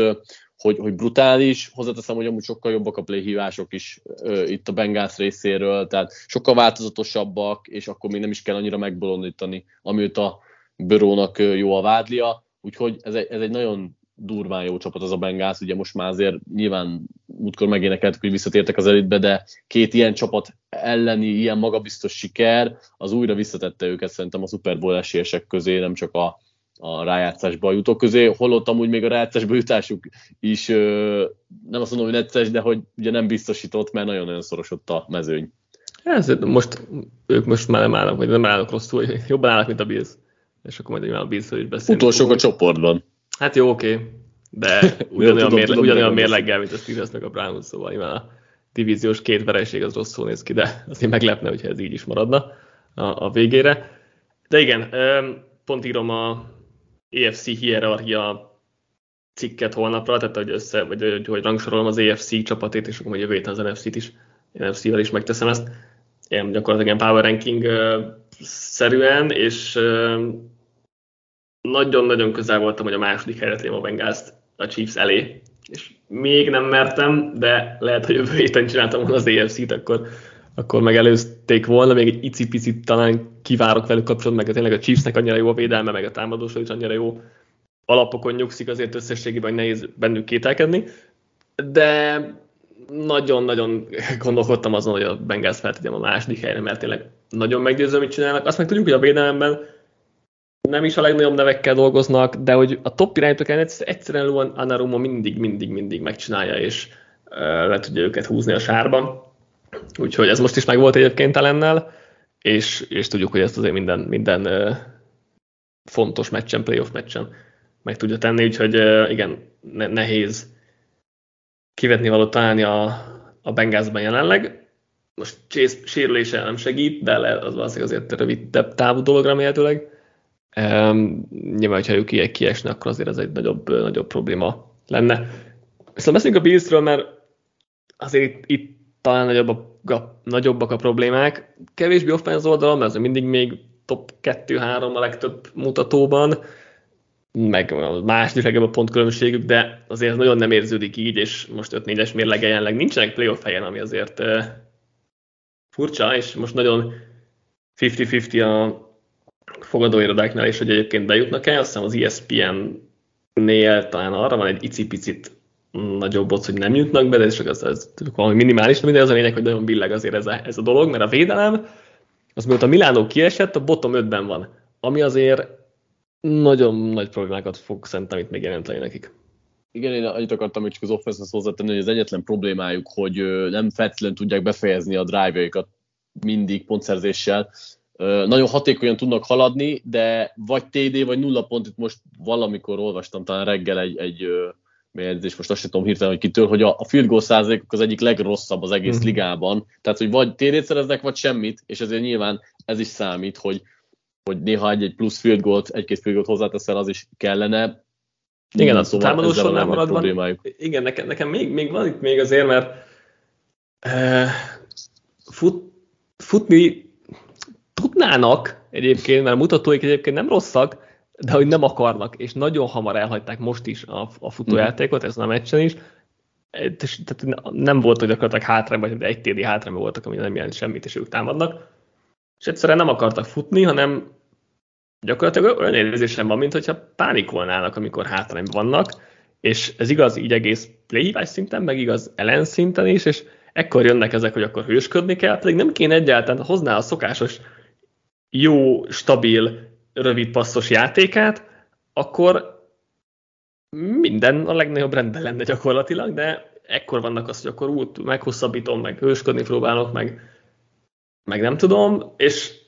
hogy, hogy brutális, hozzáteszem, hogy amúgy sokkal jobbak a playhívások is ö, itt a Bengals részéről, tehát sokkal változatosabbak, és akkor még nem is kell annyira megbolondítani, amióta a Börónak jó a vádlia, úgyhogy ez egy, ez egy nagyon durván jó csapat az a Bengals, ugye most már azért nyilván útkor megénekeltük, hogy visszatértek az elitbe, de két ilyen csapat elleni, ilyen magabiztos siker, az újra visszatette őket szerintem a Super Bowl esélyesek közé, nem csak a, a rájátszásba jutó közé, holott amúgy még a rájátszásba jutásuk is nem azt mondom, hogy necces, de hogy ugye nem biztosított, mert nagyon-nagyon szoros ott a mezőny. Ez most, ők most már nem állnak, vagy nem állnak rosszul, jobban állnak, mint a Bills. És akkor majd a Bills-ről is beszélünk. Utolsók a csoportban. Hát jó, oké, okay. de ugyanolyan, tudom, mérle, tudom, ugyanolyan mérleggel, mint a Steelers meg a Browns, szóval nyilván a divíziós két vereség az rosszul néz ki, de azért meglepne, hogyha ez így is maradna a, a végére. De igen, pont írom a EFC hierarchia cikket holnapra, tehát hogy össze, vagy hogy, hogy rangsorolom az EFC csapatét, és akkor majd jövő héten az NFC-t is, NFC-vel is megteszem ezt. Én gyakorlatilag ilyen power ranking szerűen, és nagyon-nagyon közel voltam, hogy a második helyre a bengals a Chiefs elé, és még nem mertem, de lehet, hogy jövő héten csináltam volna az AFC-t, akkor, akkor megelőzték volna, még egy icipicit talán kivárok velük kapcsolatban, meg tényleg a Chiefsnek annyira jó a védelme, meg a támadósor is annyira jó. Alapokon nyugszik, azért összességében nehéz bennük kételkedni, de nagyon-nagyon gondolkodtam azon, hogy a Bengals feltegyem a második helyre, mert tényleg nagyon meggyőző, mit csinálnak. Azt meg tudjuk, hogy a védelemben nem is a legnagyobb nevekkel dolgoznak, de hogy a top irányítók egyszerűen Luan Anarumo mindig, mindig, mindig megcsinálja, és uh, le tudja őket húzni a sárba. Úgyhogy ez most is meg volt egyébként ellennel, és, és tudjuk, hogy ezt azért minden, minden fontos meccsen, playoff meccsen meg tudja tenni, úgyhogy igen, ne, nehéz kivetni valót találni a, a Bengázban jelenleg. Most Chase sérülése nem segít, de az valószínűleg azért rövidebb távú dolog remélhetőleg Um, nyilván, hogyha ők kiesne, akkor azért ez egy nagyobb, nagyobb probléma lenne. Viszont beszéljünk a Billsről, mert azért itt, itt talán nagyobbak a, nagyobbak a problémák. Kevésbé offense oldalon, mert azért mindig még top 2-3 a legtöbb mutatóban, meg második legjobb a pontkülönbségük, de azért nagyon nem érződik így, és most 5-4-es mérlege jelenleg nincsenek playoff helyen, ami azért uh, furcsa, és most nagyon 50-50 a fogadóirodáknál is, hogy egyébként bejutnak-e, azt hiszem az ESPN-nél talán arra van egy icipicit nagyobb ott, hogy nem jutnak be, de ez csak az, az valami minimális, de az a lényeg, hogy nagyon billeg azért ez a, ez a dolog, mert a védelem, az mióta Milánó kiesett, a bottom 5-ben van, ami azért nagyon nagy problémákat fog szerintem itt még jelenteni nekik. Igen, én annyit akartam hogy csak az offense hozzátenni, hogy az egyetlen problémájuk, hogy nem feltétlenül tudják befejezni a drive-jaikat mindig pontszerzéssel, nagyon hatékonyan tudnak haladni, de vagy TD, vagy nulla pont, itt most valamikor olvastam talán reggel egy, egy bejegyzés, most azt sem tudom hirtelen, hogy kitől, hogy a, a field goal százalékok az egyik legrosszabb az egész mm. ligában. Tehát, hogy vagy TD-t szereznek, vagy semmit, és ezért nyilván ez is számít, hogy, hogy néha egy, plusz field goal egy-két field goal hozzáteszel, az is kellene. Igen, a szóval támadósornál maradva. Igen, nekem, nekem még, még van itt még azért, mert Fut, futni tudnának egyébként, mert a mutatóik egyébként nem rosszak, de hogy nem akarnak, és nagyon hamar elhagyták most is a, a futójátékot, ez a meccsen is. Tehát nem volt, hogy gyakorlatilag hátrányban, de egy téli hátrányban voltak, ami nem jelent semmit, és ők támadnak. És egyszerűen nem akartak futni, hanem gyakorlatilag olyan érzésem van, mintha pánikolnának, amikor hátrányban vannak, és ez igaz így egész playhívás szinten, meg igaz ellen szinten is, és ekkor jönnek ezek, hogy akkor hősködni kell, pedig nem kéne egyáltalán, hozná a szokásos jó, stabil, rövid passzos játékát, akkor minden a legnagyobb rendben lenne gyakorlatilag, de ekkor vannak az, hogy akkor út meghosszabbítom, meg hősködni próbálok, meg, meg nem tudom, és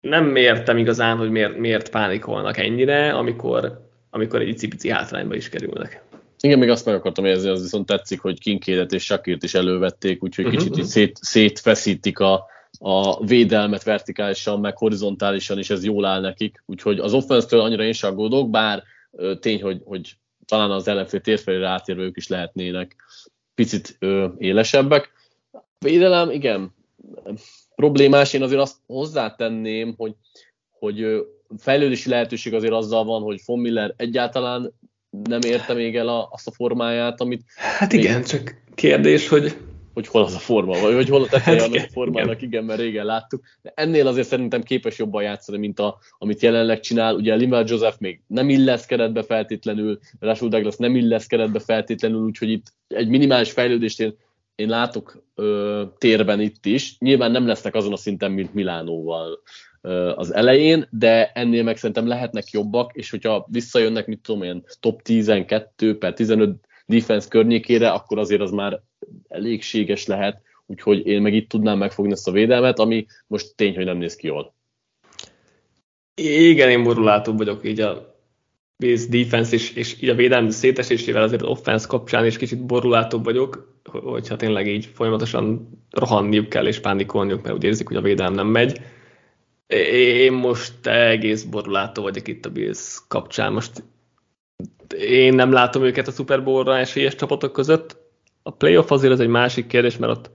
nem értem igazán, hogy miért, miért pánikolnak ennyire, amikor, amikor egy icipici hátrányba is kerülnek. Igen, még azt meg akartam érzni, az viszont tetszik, hogy Kinkédet és Sakirt is elővették, úgyhogy uh-huh. kicsit így szét, szétfeszítik a, a védelmet vertikálisan, meg horizontálisan, és ez jól áll nekik. Úgyhogy az offense annyira én sem aggódok, bár tény, hogy, hogy talán az ellenfél térfelére átérve ők is lehetnének picit ö, élesebbek. Védelem, igen, problémás. Én azért azt hozzátenném, hogy, hogy fejlődési lehetőség azért azzal van, hogy Von Miller egyáltalán nem érte még el a, azt a formáját, amit... Hát igen, még... csak kérdés, hogy hogy hol az a forma, vagy hogy hol a teteje hát, annak a formának, igen. igen, mert régen láttuk. De ennél azért szerintem képes jobban játszani, mint a, amit jelenleg csinál. Ugye Limal Joseph még nem illeszkedett be feltétlenül, Rashul Douglas nem illeszkedett be feltétlenül, úgyhogy itt egy minimális fejlődést én, én látok ö, térben itt is. Nyilván nem lesznek azon a szinten, mint Milánóval ö, az elején, de ennél meg szerintem lehetnek jobbak, és hogyha visszajönnek, mit tudom én, top 12 per 15 defense környékére, akkor azért az már elégséges lehet, úgyhogy én meg itt tudnám megfogni ezt a védelmet, ami most tény, hogy nem néz ki jól. Igen, én borulátóbb vagyok így a base defense és, és így a védelmi szétesésével azért az offense kapcsán is kicsit borulátóbb vagyok, hogyha tényleg így folyamatosan rohanniuk kell és pánikolniuk, mert úgy érzik, hogy a védelem nem megy. Én most egész borulátó vagyok itt a Bills kapcsán. Most én nem látom őket a Super Bowl-ra esélyes csapatok között. A playoff azért ez egy másik kérdés, mert ott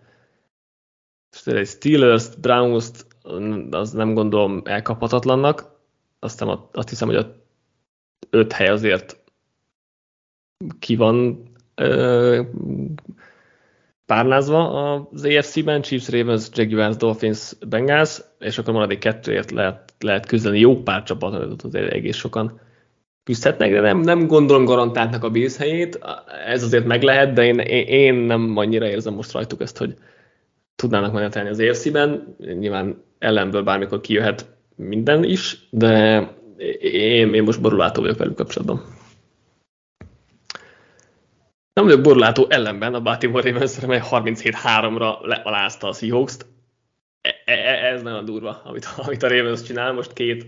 egy Steelers, Browns, az nem gondolom elkaphatatlannak. Aztán azt hiszem, hogy a öt hely azért ki van ö, párnázva az AFC-ben, Chiefs, Ravens, Jaguars, Dolphins, Bengals, és akkor maradék kettőért lehet, lehet küzdeni. Jó pár csapat, azért egész sokan küzdhetnek, de nem, nem gondolom garantáltnak a Bills helyét. Ez azért meg lehet, de én, én nem annyira érzem most rajtuk ezt, hogy tudnának menetelni az AFC-ben. Nyilván ellenből bármikor kijöhet minden is, de én, én most borulátó vagyok velük kapcsolatban. Nem vagyok borulátó ellenben a Baltimore Ravens, mely 37-3-ra lealázta a Seahawks-t. E, e, ez nagyon durva, amit, amit a Ravens csinál. Most két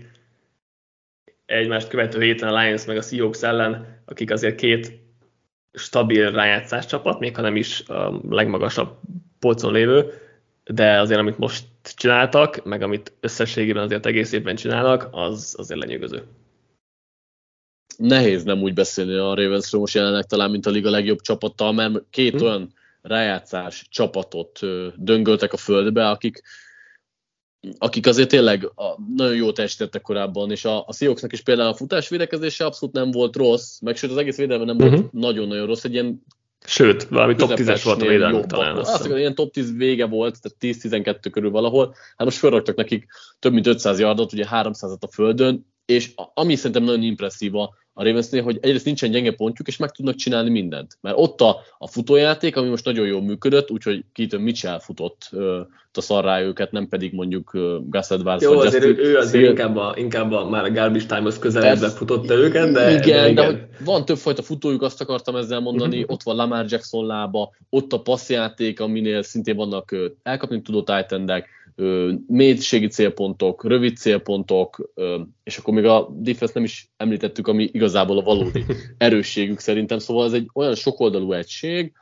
egymást követő héten a Lions meg a Seahawks ellen, akik azért két stabil rájátszás csapat, még ha nem is a legmagasabb polcon lévő, de azért amit most csináltak, meg amit összességében azért egész évben csinálnak, az azért lenyűgöző. Nehéz nem úgy beszélni a Ravensről most jelenleg talán, mint a liga legjobb csapattal, mert két hmm. olyan rájátszás csapatot döngöltek a földbe, akik akik azért tényleg a, nagyon jó teljesítettek korábban, és a, a Seahawksnak is például a futás védekezése abszolút nem volt rossz, meg sőt az egész védelme nem uh-huh. volt mhm. nagyon-nagyon rossz, egy ilyen Sőt, valami top 10-es volt a védelme talán. Azt mondom, ilyen top 10 vége volt, tehát 10-12 körül valahol. Hát most felraktak nekik több mint 500 yardot, ugye 300-at a földön, és ami szerintem nagyon impresszív a, a Ravensnél, hogy egyrészt nincsen gyenge pontjuk, és meg tudnak csinálni mindent. Mert ott a, a futójáték, ami most nagyon jól működött, úgyhogy Keaton Mitchell futott uh, a szarrá őket, nem pedig mondjuk Gus Edwards. Jó, azért ő, ő azért inkább, a, inkább a, már a garbage time-hoz közeledve futotta őket, de... Igen, de, igen. de hogy van többfajta futójuk, azt akartam ezzel mondani, uh-huh. ott van Lamar Jackson lába, ott a passzjáték, aminél szintén vannak elkapni tudó titan mélységi célpontok, rövid célpontok, és akkor még a defense nem is említettük, ami igazából a valódi erősségük szerintem, szóval ez egy olyan sokoldalú egység,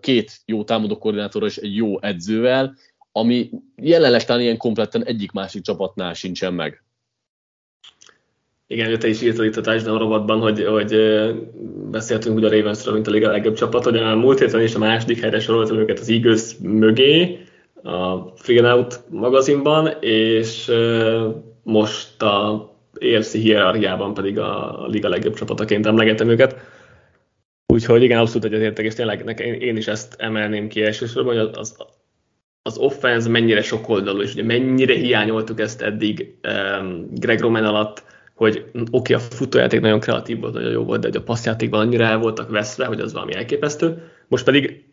két jó támadó koordinátorral és egy jó edzővel, ami jelenleg talán ilyen kompletten egyik másik csapatnál sincsen meg. Igen, te is írtad itt a touchdown rovatban, hogy, hogy beszéltünk ugye a Ravensről, mint a liga legjobb csapat, hogy a múlt héten is a második helyre soroltam őket az Eagles mögé, a Figure Out magazinban, és most a EFC hierarchiában pedig a liga legjobb csapataként emlegetem őket. Úgyhogy igen, abszolút egyetértek, és tényleg nekem, én is ezt emelném ki elsősorban, hogy az, az offense mennyire sokoldalú, és ugye mennyire hiányoltuk ezt eddig um, Greg Roman alatt, hogy oké, okay, a futójáték nagyon kreatív volt, nagyon jó volt, de hogy a passzjátékban annyira el voltak veszve, hogy az valami elképesztő. Most pedig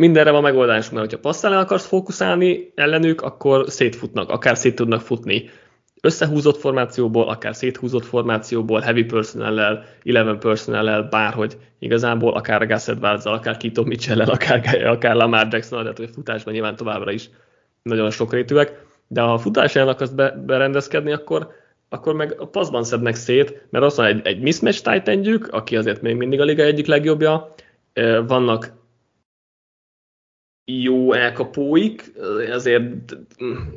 mindenre van megoldás, mert hogyha passzálni akarsz fókuszálni ellenük, akkor szétfutnak, akár szét tudnak futni. Összehúzott formációból, akár széthúzott formációból, heavy personnel 11 personnel bárhogy. Igazából, akár Gus edwards akár Kito mitchell akár, akár Lamar jackson tehát hogy futásban nyilván továbbra is nagyon sokrétűek, de ha a futásán akarsz be, berendezkedni, akkor, akkor meg a passzban szednek szét, mert az van egy, egy mismatch titan aki azért még mindig a liga egyik legjobbja, vannak jó elkapóik, azért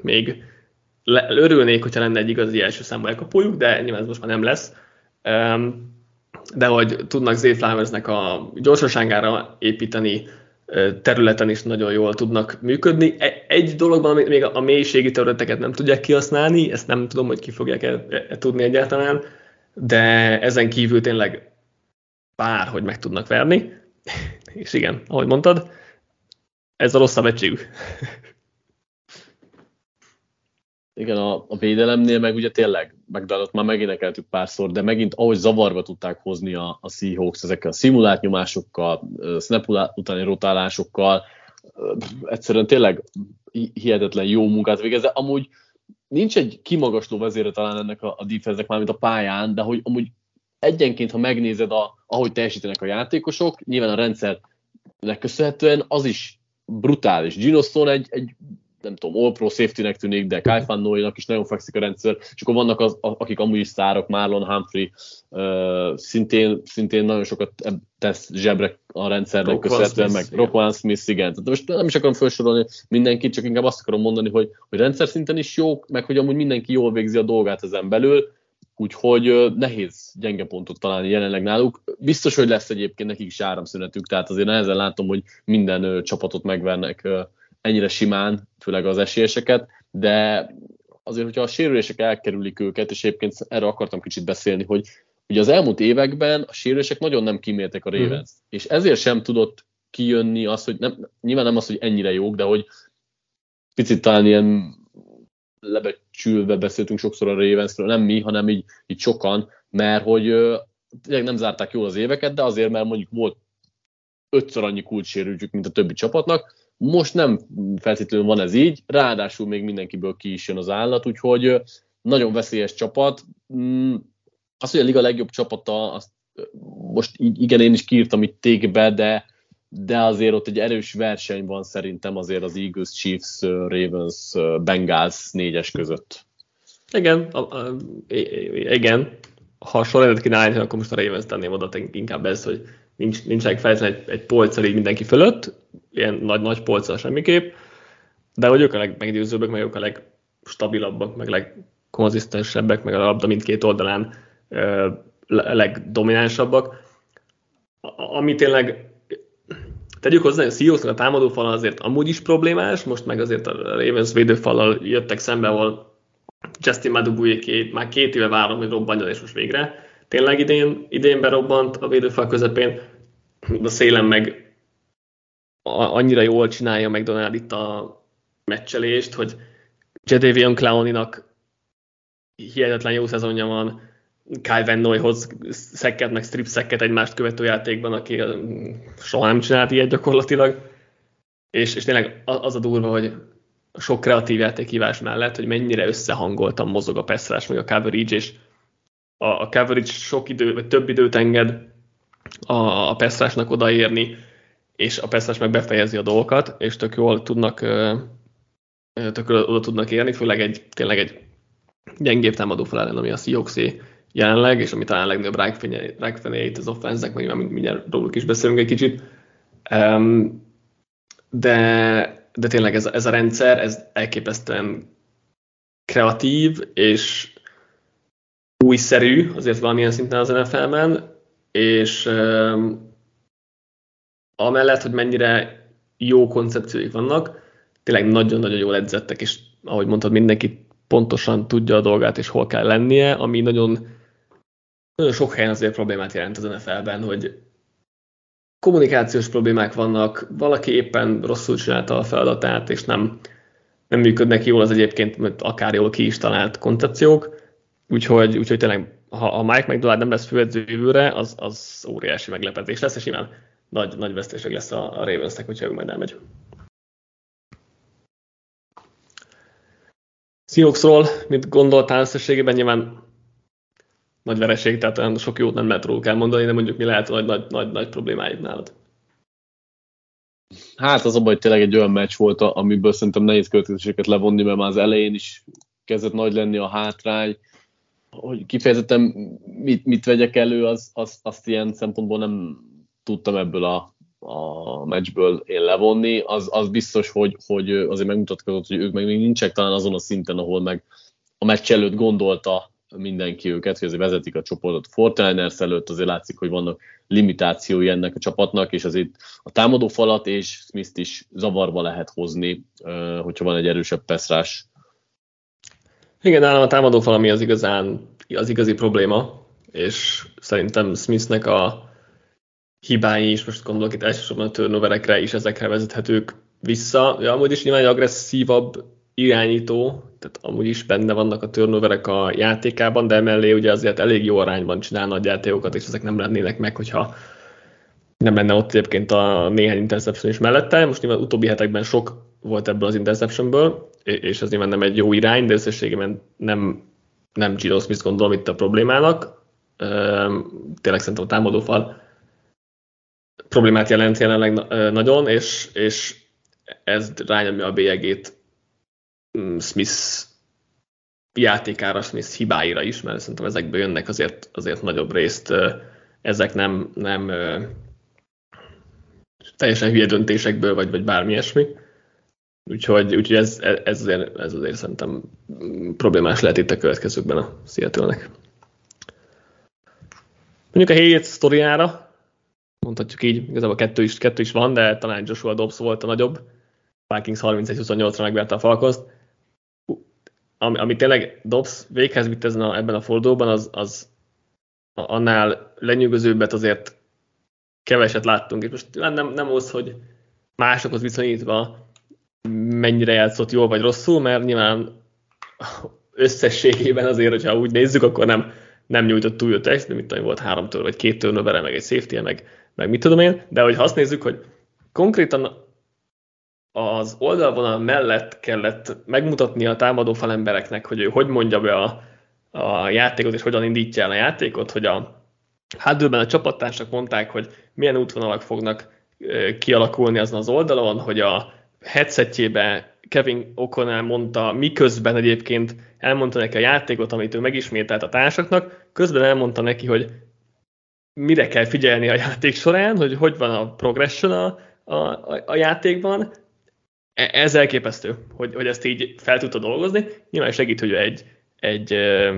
még örülnék, hogyha lenne egy igazi első számú elkapójuk, de nyilván ez most már nem lesz. De hogy tudnak Zay Flowersnek a gyorsaságára építeni, területen is nagyon jól tudnak működni. E, egy dologban még a mélységi területeket nem tudják kihasználni, ezt nem tudom, hogy ki fogják -e, e tudni egyáltalán, de ezen kívül tényleg bárhogy meg tudnak verni. És igen, ahogy mondtad, ez a rosszabb egységük. Igen, a, a védelemnél meg ugye tényleg, megdalott már megénekeltük párszor, de megint ahogy zavarba tudták hozni a, a Seahawks ezekkel a szimulált nyomásokkal, snap utáni rotálásokkal, egyszerűen tényleg hihetetlen jó munkát végezze. Amúgy nincs egy kimagasló vezére talán ennek a, a defense már, mint a pályán, de hogy amúgy egyenként, ha megnézed, a, ahogy teljesítenek a játékosok, nyilván a rendszernek köszönhetően az is brutális. Gino Stone egy, egy nem tudom, all-pro safety-nek tűnik, de Kai Fannóinak is nagyon fekszik a rendszer, és akkor vannak az, akik amúgy is szárok, Marlon Humphrey uh, szintén, szintén nagyon sokat tesz zsebre a rendszernek köszönhetően, meg Rockwan Smith, igen. Tehát most nem is akarom felsorolni mindenkit, csak inkább azt akarom mondani, hogy, hogy rendszer szinten is jók, meg hogy amúgy mindenki jól végzi a dolgát ezen belül, úgyhogy nehéz gyenge pontot találni jelenleg náluk. Biztos, hogy lesz egyébként nekik is áramszünetük, tehát azért nehezen látom, hogy minden csapatot megvernek ennyire simán, főleg az esélyeseket, de azért, hogyha a sérülések elkerülik őket, és egyébként erre akartam kicsit beszélni, hogy ugye az elmúlt években a sérülések nagyon nem kimértek a mhm. Ravens, mm. és ezért sem tudott kijönni az, hogy nem, nyilván nem az, hogy ennyire jók, de hogy picit talán ilyen lebecsülve beszéltünk sokszor a Ravensről, nem mi, hanem így, így sokan, mert hogy tényleg nem zárták jól az éveket, de azért, mert mondjuk volt ötször annyi kulcssérültjük, mint a többi csapatnak, most nem feltétlenül van ez így, ráadásul még mindenkiből ki is jön az állat, úgyhogy nagyon veszélyes csapat. Mm, az, hogy a liga legjobb csapata, azt most igen, én is kiírtam itt tégbe, de, de azért ott egy erős verseny van szerintem azért az Eagles, Chiefs, Ravens, Bengals négyes között. Igen, a, a, igen. Ha sorrendet kéne állítani, akkor most a Ravens tenném oda inkább ez, hogy nincs, nincsenek feltétlenül egy, egy polccal így mindenki fölött, ilyen nagy-nagy polccal semmiképp, de hogy ők a legmeggyőzőbbek, meg ők a legstabilabbak, meg legkonzisztensebbek, meg a labda mindkét oldalán a legdominánsabbak. Ami tényleg tegyük hozzá, hogy a Seahawksnak a támadófal azért amúgy is problémás, most meg azért a Ravens védőfallal jöttek szembe, ahol Justin Madubuye már két éve várom, hogy robbanjon, és most végre tényleg idén, idén berobbant a védőfal közepén, a szélen meg annyira jól csinálja McDonald itt a meccselést, hogy Jadavion Clowninak hihetetlen jó szezonja van, Kyle Van Noyhoz szekket, meg strip szekket egymást követő játékban, aki soha nem csinált ilyet gyakorlatilag. És, és tényleg az a durva, hogy sok kreatív játékívás mellett, hogy mennyire összehangoltan mozog a pass meg a coverage, és a, a coverage sok idő, vagy több időt enged a, a Pestrásnak odaérni, és a Pestrás meg befejezi a dolgokat, és tök jól tudnak, tök oda tudnak érni, főleg egy, tényleg egy gyengébb támadó fel ami a seahawks jelenleg, és ami talán a legnagyobb rákfenéjét az offense-nek, meg mindjárt róluk is beszélünk egy kicsit. de, de tényleg ez, ez a rendszer, ez elképesztően kreatív, és újszerű azért valamilyen szinten az NFL-ben, és um, amellett, hogy mennyire jó koncepcióik vannak, tényleg nagyon-nagyon jól edzettek, és ahogy mondtad, mindenki pontosan tudja a dolgát, és hol kell lennie, ami nagyon, nagyon sok helyen azért problémát jelent az NFL-ben, hogy kommunikációs problémák vannak, valaki éppen rosszul csinálta a feladatát, és nem, nem működnek jól az egyébként akár jól ki is talált koncepciók, úgyhogy, úgyhogy tényleg ha a Mike McDonald nem lesz főedző jövőre, az, az óriási meglepetés lesz, és nyilván nagy, nagy vesztéség lesz a, a Ravensnek, hogyha ő majd elmegy. Seahawksról mit gondoltál összességében? Nyilván nagy vereség, tehát olyan sok jót nem lehet róluk elmondani, de mondjuk mi lehet nagy, nagy, nagy, nagy problémáid nálad? Hát az a baj, tényleg egy olyan meccs volt, amiből szerintem nehéz következéseket levonni, mert már az elején is kezdett nagy lenni a hátrány, hogy kifejezetten mit, mit vegyek elő, az, az, azt ilyen szempontból nem tudtam ebből a, a meccsből én levonni. Az, az biztos, hogy, hogy azért megmutatkozott, hogy ők meg még nincsenek talán azon a szinten, ahol meg a meccs előtt gondolta mindenki őket, hogy azért vezetik a csoportot Fortiners előtt, azért látszik, hogy vannak limitációi ennek a csapatnak, és azért a támadó falat és Smith-t is zavarba lehet hozni, hogyha van egy erősebb peszrás. Igen, nálam a támadó fal, ami az igazán az igazi probléma, és szerintem Smithnek a hibái is, most gondolok itt elsősorban a turnoverekre is ezekre vezethetők vissza. Ja, amúgy is nyilván egy agresszívabb irányító, tehát amúgy is benne vannak a turnoverek a játékában, de mellé ugye azért elég jó arányban csinál nagy játékokat, és ezek nem lennének meg, hogyha nem lenne ott egyébként a néhány interception is mellette. Most nyilván utóbbi hetekben sok volt ebből az interceptionből, és ez nyilván nem egy jó irány, de összességében nem, nem Gino Smith gondolom itt a problémának. Tényleg szerintem a támadófal problémát jelent jelenleg nagyon, és, és ez rányomja a bélyegét Smith játékára, Smith hibáira is, mert szerintem ezekből jönnek azért, azért nagyobb részt. Ezek nem, nem teljesen hülye döntésekből, vagy, vagy bármi ilyesmi. Úgyhogy, úgyhogy ez, ez, azért, ez azért szerintem problémás lehet itt a következőkben a Seattle-nek. Mondjuk a hét sztoriára, mondhatjuk így, igazából kettő is, kettő is van, de talán Joshua Dobbs volt a nagyobb. Vikings 31-28-ra megverte a Falcons. Ami, ami tényleg Dobbs véghez vitt ezen a, ebben a fordulóban, az, az annál lenyűgözőbbet azért keveset láttunk. És most nem, nem az, hogy másokhoz viszonyítva mennyire játszott jól vagy rosszul, mert nyilván összességében azért, hogyha úgy nézzük, akkor nem, nem nyújtott túl jó text, de mit tudom, volt három tör, vagy két turnovere, meg egy safety meg, meg mit tudom én, de hogy azt nézzük, hogy konkrétan az oldalvonal mellett kellett megmutatni a támadó falembereknek, hogy ő hogy mondja be a, a játékot, és hogyan indítja el a játékot, hogy a hátulban a csapattársak mondták, hogy milyen útvonalak fognak kialakulni azon az oldalon, hogy a headsetjébe Kevin O'Connell mondta, miközben egyébként elmondta neki a játékot, amit ő megismételt a társaknak, közben elmondta neki, hogy mire kell figyelni a játék során, hogy hogy van a progression a, a, a játékban. E, ez elképesztő, hogy, hogy ezt így fel tudta dolgozni. Nyilván segít, hogy egy, egy uh,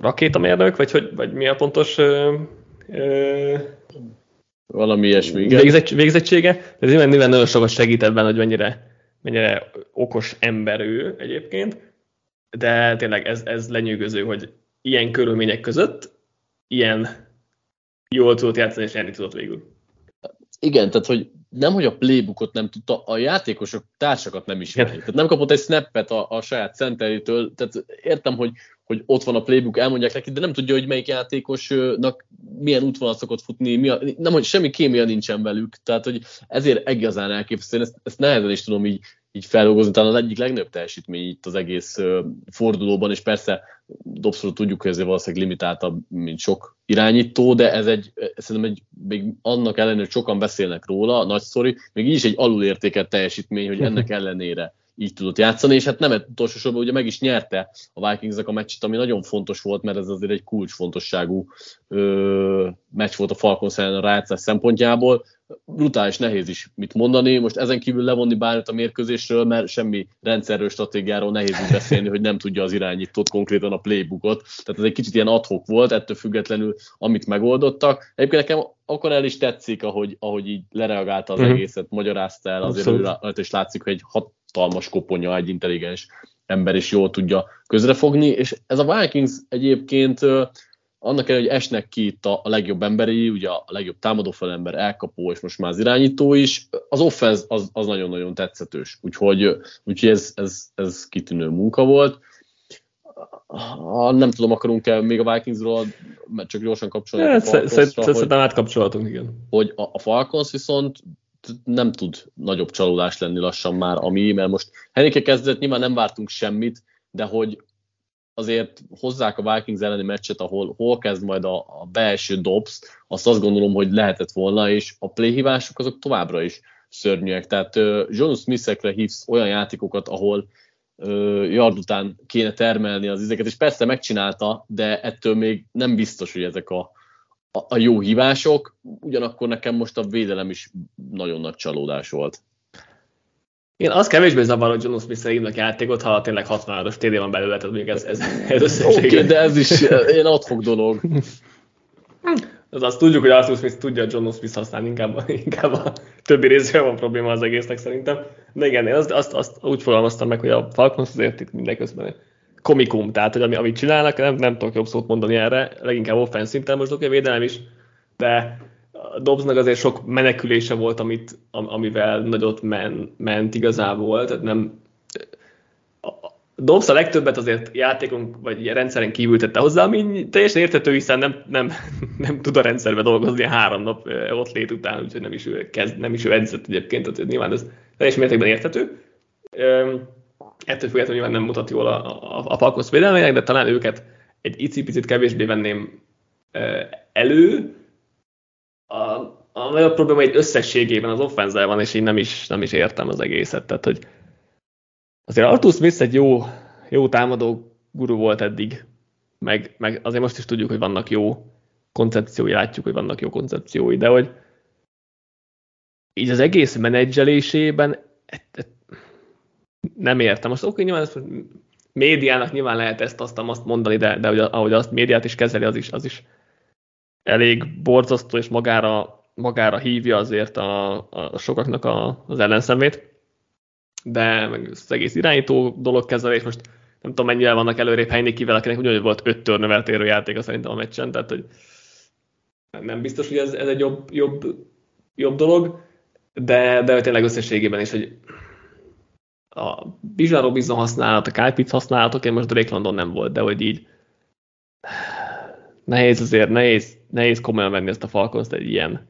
rakétamérnök, vagy, hogy, vagy mi a pontos uh, uh, valami ilyesmi, igen. Végzett, végzettsége. Ez nyilván, nyilván nagyon sokat segít ebben, hogy mennyire, mennyire okos ember ő egyébként, de tényleg ez, ez lenyűgöző, hogy ilyen körülmények között ilyen jól tudott játszani, és nyerni tudott végül. Igen, tehát hogy nem, hogy a playbookot nem tudta, a játékosok társakat nem ismeri. Tehát nem kapott egy snappet a, a saját centerétől, tehát értem, hogy, hogy ott van a playbook, elmondják neki, de nem tudja, hogy melyik játékosnak milyen útvonalat szokott futni, mi a, nem, hogy semmi kémia nincsen velük, tehát hogy ezért egazán elképesztő, ezt, ezt nehezen is tudom így, így feldolgozni, talán az egyik legnagyobb teljesítmény itt az egész fordulóban, és persze Dobszról tudjuk, hogy ezért valószínűleg limitáltabb, mint sok irányító, de ez egy, szerintem egy, még annak ellenére, hogy sokan beszélnek róla, nagy sztori, még így is egy alulértékelt teljesítmény, hogy ennek ellenére így tudott játszani, és hát nem utolsó sorban ugye meg is nyerte a Vikingsnek a meccset, ami nagyon fontos volt, mert ez azért egy kulcsfontosságú ö, meccs volt a Falcons ellen a rájátszás szempontjából. Brutális, nehéz is mit mondani. Most ezen kívül levonni bármit a mérkőzésről, mert semmi rendszerről, stratégiáról nehéz úgy beszélni, hogy nem tudja az irányítót konkrétan a playbookot. Tehát ez egy kicsit ilyen adhok volt, ettől függetlenül, amit megoldottak. Egyébként nekem akkor el is tetszik, ahogy, ahogy így lereagálta az uh-huh. egészet, magyarázta el, azért rajta is látszik, hogy egy hatalmas koponya, egy intelligens ember is jól tudja közrefogni, és ez a Vikings egyébként annak ellenére, hogy esnek ki itt a, legjobb emberi, ugye a legjobb támadó ember, elkapó, és most már az irányító is, az offense az, az nagyon-nagyon tetszetős, úgyhogy, úgyhogy ez, ez, ez kitűnő munka volt. Ha nem tudom, akarunk-e még a Vikingsról, mert csak gyorsan kapcsolni. Ja, szerintem átkapcsolatunk, igen. Hogy a, a Falcons viszont nem tud nagyobb csalódás lenni lassan már, ami, mert most Henike kezdett, nyilván nem vártunk semmit, de hogy azért hozzák a Vikings elleni meccset, ahol hol kezd majd a, a belső dobsz, azt azt gondolom, hogy lehetett volna, és a playhívások azok továbbra is szörnyűek. Tehát uh, John Smith-ekre hívsz olyan játékokat, ahol uh, yard után kéne termelni az izeket, és persze megcsinálta, de ettől még nem biztos, hogy ezek a, a, a jó hívások, ugyanakkor nekem most a védelem is nagyon nagy csalódás volt. Én az kevésbé zavar, hogy John Smith-re hívnak játékot, ha tényleg 60 TD van belőle, tehát még ez, ez, ez Oké, okay, de ez is én adhok dolog. Az azt tudjuk, hogy Arthur Smith tudja John Smith használni, inkább, inkább a többi részével van probléma az egésznek szerintem. De igen, én azt, azt, azt úgy fogalmaztam meg, hogy a Falcons azért itt mindeközben komikum, tehát hogy ami, amit csinálnak, nem, nem tudok jobb szót mondani erre, leginkább offense szinten, most oké, védelem is, de Dobbsnak azért sok menekülése volt, amit, amivel nagyot men, ment igazából, tehát nem Dobbs a legtöbbet azért játékon vagy rendszeren kívül tette hozzá, ami teljesen értető, hiszen nem, nem, nem tud a rendszerbe dolgozni a három nap ott lét után, úgyhogy nem is ő, kezd, nem is ő edzett egyébként, tehát nyilván ez teljes mértékben érthető. Ettől függetlenül nyilván nem mutat jól a, a, a Falcons védelmének, de talán őket egy icipicit kevésbé venném elő, a, a nagyobb probléma egy összességében az offenzel van, és én nem is, nem is értem az egészet. Tehát, hogy azért Arthur Smith egy jó, jó támadó guru volt eddig, meg, meg azért most is tudjuk, hogy vannak jó koncepciói, látjuk, hogy vannak jó koncepciói, de hogy így az egész menedzselésében nem értem. Most oké, nyilván ezt médiának nyilván lehet ezt azt, azt mondani, de, de ahogy azt médiát is kezeli, az is, az is elég borzasztó, és magára, magára hívja azért a, a sokaknak a, az ellenszemét. De meg az egész irányító dolog kezelés, most nem tudom mennyire vannak előrébb Heinekivel, akinek ugyanúgy volt öt törnövelt érő játéka szerintem a meccsen, tehát hogy nem biztos, hogy ez, ez egy jobb, jobb, jobb dolog, de, de tényleg összességében is, hogy a Bijan Robinson használat, a Kyle Pitts használatok, én most Drake London nem volt, de hogy így nehéz azért, nehéz, nehéz komolyan venni ezt a falcons egy ilyen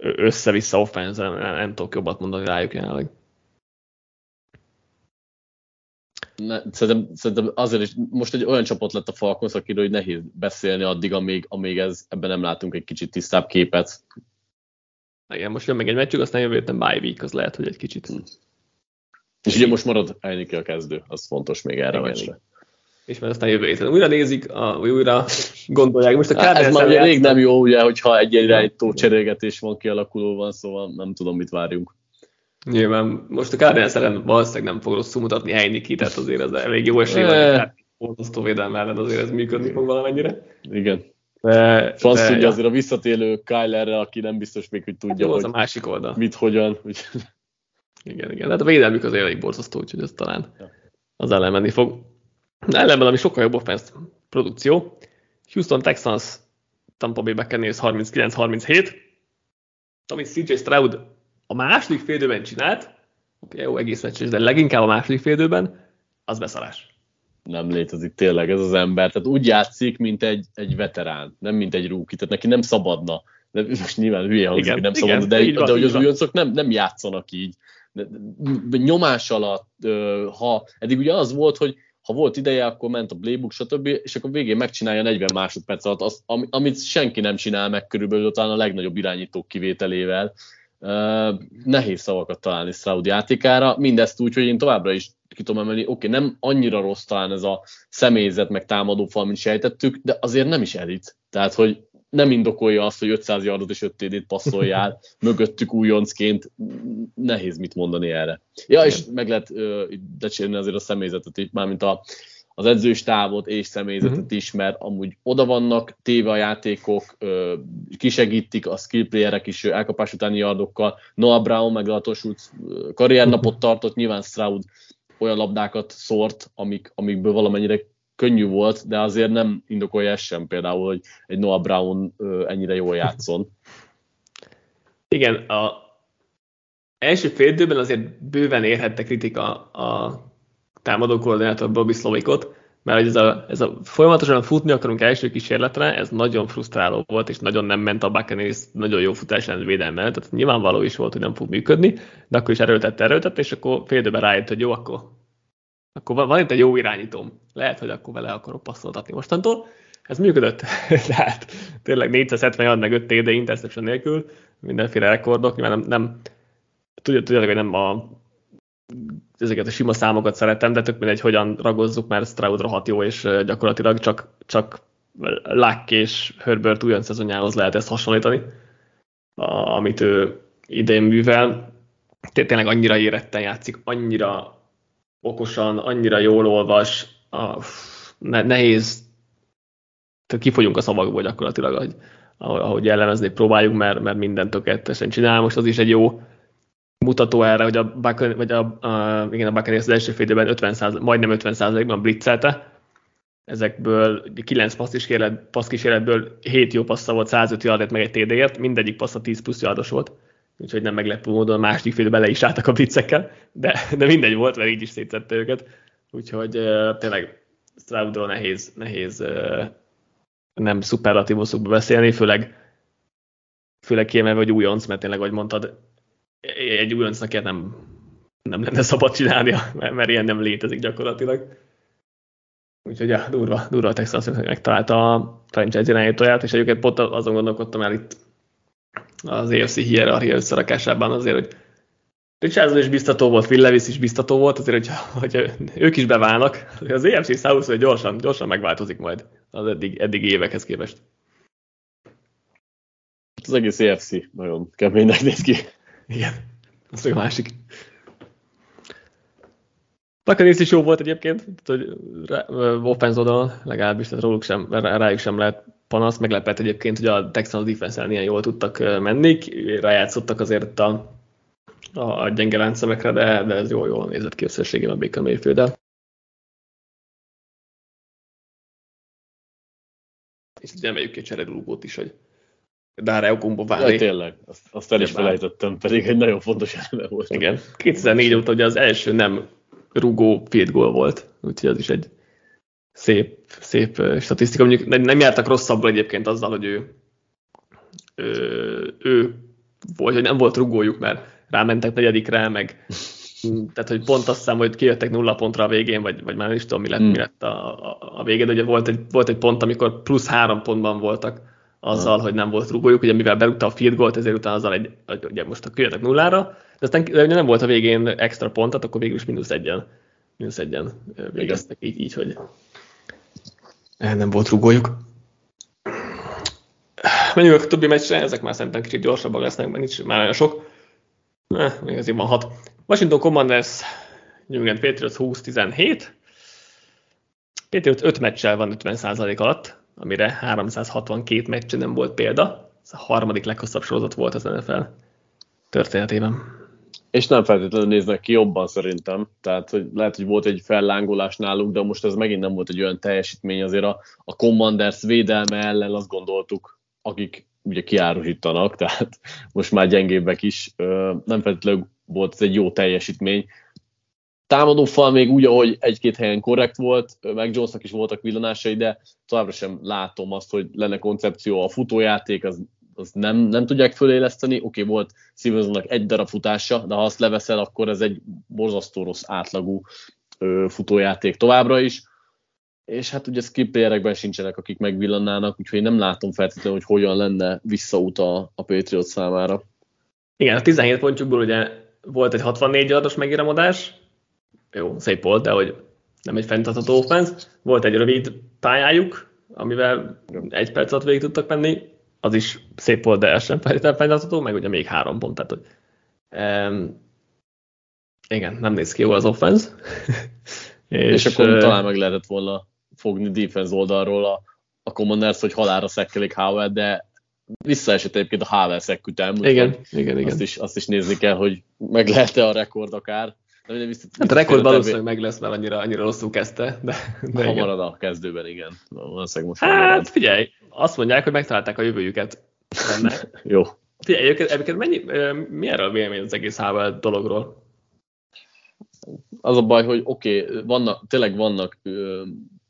össze-vissza offense nem, nem tudok jobbat mondani rájuk jelenleg. Ne, szerintem, szerintem azért is most egy olyan csapat lett a Falcons, akiről hogy nehéz beszélni addig, amíg, amíg ez, ebben nem látunk egy kicsit tisztább képet. Igen, most jön meg egy meccsük, aztán jövő héten bye week, az lehet, hogy egy kicsit. Hmm. És ugye most marad Heineke a kezdő, az fontos még erre a meccsre és már aztán jövő héten újra nézik, a, újra gondolják. Most a Ez már ugye rég nem jó, ugye, hogyha egy irányító cserélgetés van kialakulóban, szóval nem tudom, mit várjunk. Nyilván most a Cardinals ellen valószínűleg nem fog rosszul mutatni Heiniki, tehát azért ez elég jó esély van, borzasztó védelme ellen azért ez működni fog valamennyire. Igen. De, Franz de, tudja ja. azért a visszatélő Kylerre, aki nem biztos még, hogy tudja, hát, hogy a másik oldal. mit, hogyan. Úgy. Igen, igen. Hát a védelmük azért elég borzasztó, úgyhogy ez talán ja. az ellen menni fog. Ellenben, ami sokkal jobb offense produkció, Houston Texans Tampa Bay Buccaneers 39-37, amit CJ Stroud a második félidőben csinált, okay, jó, egész meccses, de leginkább a második félidőben, az beszarás. Nem létezik tényleg ez az ember. Tehát úgy játszik, mint egy, egy veterán, nem mint egy rúki. Tehát neki nem szabadna. De most nyilván hülye hangzik, igen, nem igen, szabadna, de, van, de hogy az újoncok nem, nem játszanak így. De, nyomás alatt, ha eddig ugye az volt, hogy ha volt ideje, akkor ment a playbook, stb., és akkor végén megcsinálja 40 másodperc alatt azt, amit senki nem csinál meg körülbelül talán a legnagyobb irányítók kivételével. Nehéz szavakat találni Stroud játékára, mindezt úgy, hogy én továbbra is ki tudom emelni, oké, okay, nem annyira rossz talán ez a személyzet, meg támadó fal, mint sejtettük, de azért nem is elit. Tehát, hogy nem indokolja azt, hogy 500 yardot és 5 TD-t passzoljál, mögöttük újoncként, nehéz mit mondani erre. Ja, és meg lehet uh, decsérni azért a személyzetet is, mármint a, az edzős távot és személyzetet uh-huh. is, mert amúgy oda vannak téve a játékok, kisegítik a skill playerek is elkapás utáni yardokkal. Noah Brown meg a Schultz karriernapot tartott, nyilván Stroud olyan labdákat szórt, amik, amikből valamennyire könnyű volt, de azért nem indokolja ez sem például, hogy egy Noah Brown ennyire jól játszon. Igen, a első fél időben azért bőven érhette kritika a támadó koordinátor Bobby Slovikot, mert ez a, ez a folyamatosan futni akarunk első kísérletre, ez nagyon frusztráló volt, és nagyon nem ment a Buccaneers nagyon jó futás ellen védelme, tehát nyilvánvaló is volt, hogy nem fog működni, de akkor is erőltette, erőltette, és akkor fél időben rájött, hogy jó, akkor akkor van, van itt egy jó irányítóm. Lehet, hogy akkor vele akarok passzoltatni mostantól. Ez működött. Tehát tényleg 470 meg 5 TD interception nélkül, mindenféle rekordok. Nyilván nem, nem tudjátok, hogy nem a ezeket a sima számokat szeretem, de tök mindegy, hogyan ragozzuk, mert Stroud rohadt jó, és gyakorlatilag csak, csak Luck és Herbert újon szezonjához lehet ezt hasonlítani, amit ő idén művel. Tényleg annyira éretten játszik, annyira okosan, annyira jól olvas, nehéz, tehát kifogyunk a szavakból gyakorlatilag, ahogy, ahogy jellemezni próbáljuk, mert, mert minden tökéletesen csinál. Most az is egy jó mutató erre, hogy a, Buccaneers, vagy a, a, igen, a Buccaneers az első félidőben 50% majdnem 50 ban blitzelte, ezekből 9 passz kísérlet, passz kísérletből 7 jó passza volt, 105 yardért, meg egy TD-ért, mindegyik passza 10 plusz yardos volt. Úgyhogy nem meglepő módon a második fél bele is álltak a blitzekkel, de, de mindegy volt, mert így is szétszette őket. Úgyhogy uh, tényleg Stroudról nehéz, nehéz uh, nem szuperlatívuszokba beszélni, főleg, főleg kiemelve, hogy újonc, mert tényleg, ahogy mondtad, egy újoncnak nem, nem lenne szabad csinálnia, mert, mert ilyen nem létezik gyakorlatilag. Úgyhogy ja, durva, durva a Texas megtalálta a franchise irányítóját, és egyébként pont azon gondolkodtam el itt az EFC hierarchia összerakásában azért, hogy Richardson is biztató volt, Phil Levis is biztató volt, azért, hogy, hogy ők is beválnak, az EFC South hogy gyorsan, gyorsan megváltozik majd az eddig, eddig évekhez képest. Az egész EFC nagyon keménynek néz ki. Igen, az a másik. Buccaneers is jó volt egyébként, hogy offense oldalon legalábbis, tehát róluk sem, rájuk sem lehet panasz. Meglepett egyébként, hogy a Texans defense ilyen jól tudtak menni, rájátszottak azért a, a gyenge láncszemekre, de, de ez jól, jól nézett ki összességében Baker mayfield -el. És ki a cserélúgót is, hogy Dára Okumbo várni. Ja, tényleg, azt, azt el is felejtettem, pedig egy nagyon fontos eleme volt. Igen, 2004 óta ugye az első nem rugó field goal volt, úgyhogy az is egy szép, szép statisztika. Mondjuk nem jártak rosszabbul egyébként azzal, hogy ő, ő, ő volt, hogy nem volt rugójuk, mert rámentek negyedikre, meg tehát, hogy pont azt hiszem, hogy kijöttek nulla pontra a végén, vagy, vagy már nem is tudom, mi lett, mm. mi lett a, a, a végén, de ugye volt egy, volt egy pont, amikor plusz három pontban voltak azzal, mm. hogy nem volt rugójuk, ugye mivel berúgta a field goalt, ezért utána azzal egy, ugye most a kijöttek nullára, de aztán de nem volt a végén extra pontot, akkor végül is mínusz egyen, mínusz egyen végeztek így, így, hogy nem volt rugójuk. Menjünk a többi meccsre, ezek már szerintem kicsit gyorsabbak lesznek, mert nincs már olyan sok. Ne, még azért van hat. Washington Commanders, New England Patriots 20-17. Patriots 5 meccsel van 50% alatt, amire 362 meccse nem volt példa. Ez a harmadik leghosszabb sorozat volt az NFL történetében. És nem feltétlenül néznek ki jobban szerintem, tehát hogy lehet, hogy volt egy fellángolás náluk, de most ez megint nem volt egy olyan teljesítmény, azért a, a Commanders védelme ellen azt gondoltuk, akik ugye kiárusítanak, tehát most már gyengébbek is, nem feltétlenül volt ez egy jó teljesítmény. Támadó fal még úgy, ahogy egy-két helyen korrekt volt, meg Jonesnak is voltak villanásai, de továbbra sem látom azt, hogy lenne koncepció. A futójáték az azt nem, nem tudják föléleszteni. Oké, okay, volt Stevensonnak egy darab futása, de ha azt leveszel, akkor ez egy borzasztó rossz átlagú ö, futójáték továbbra is. És hát ugye skipperekben sincsenek, akik megvillannának, úgyhogy nem látom feltétlenül, hogy hogyan lenne visszaút a, a Patriot számára. Igen, a 17 pontjukból ugye volt egy 64 yardos megíramodás, jó, szép volt, de hogy nem egy fenntartható offense. Volt egy rövid pályájuk, amivel egy perc alatt végig tudtak menni, az is szép volt, de ez sem fenntartható, meg ugye még három pont, tehát hogy um, igen, nem néz ki jó az offense. és, és akkor uh, talán meg lehetett volna fogni defense oldalról a, a Commanders, hogy halára szekkelik Howard, de visszaesett egyébként a Howell szekkütem. Igen, igen, igen. Azt is, azt is nézni kell, hogy meg lehet-e a rekord akár. De minden biztos, hát a rekord valószínűleg meg lesz, mert annyira, annyira rosszul kezdte. De, de ha marad a kezdőben, igen. Valószínűleg most hát marad. figyelj, azt mondják, hogy megtalálták a jövőjüket. Jó. Figyelj, egyébként mennyi, mi erről a vélemény az egész Howell dologról? Az a baj, hogy oké, okay, vannak, tényleg vannak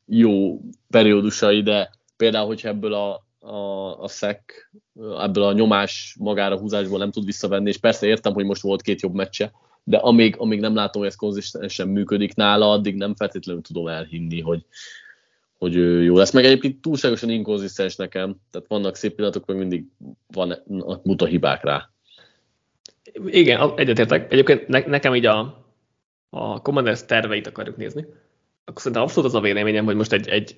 jó periódusai, de például, hogyha ebből a, a, a szek, ebből a nyomás magára húzásból nem tud visszavenni, és persze értem, hogy most volt két jobb meccse, de amíg, amíg nem látom, hogy ez konzisztensen működik nála, addig nem feltétlenül tudom elhinni, hogy, hogy jó lesz. Meg egyébként túlságosan inkonzisztens nekem, tehát vannak szép pillanatok, meg mindig van, muta hibák rá. Igen, egyetértek. Egyébként ne, nekem így a, a Commanders terveit akarjuk nézni, akkor szerintem abszolút az a véleményem, hogy most egy, egy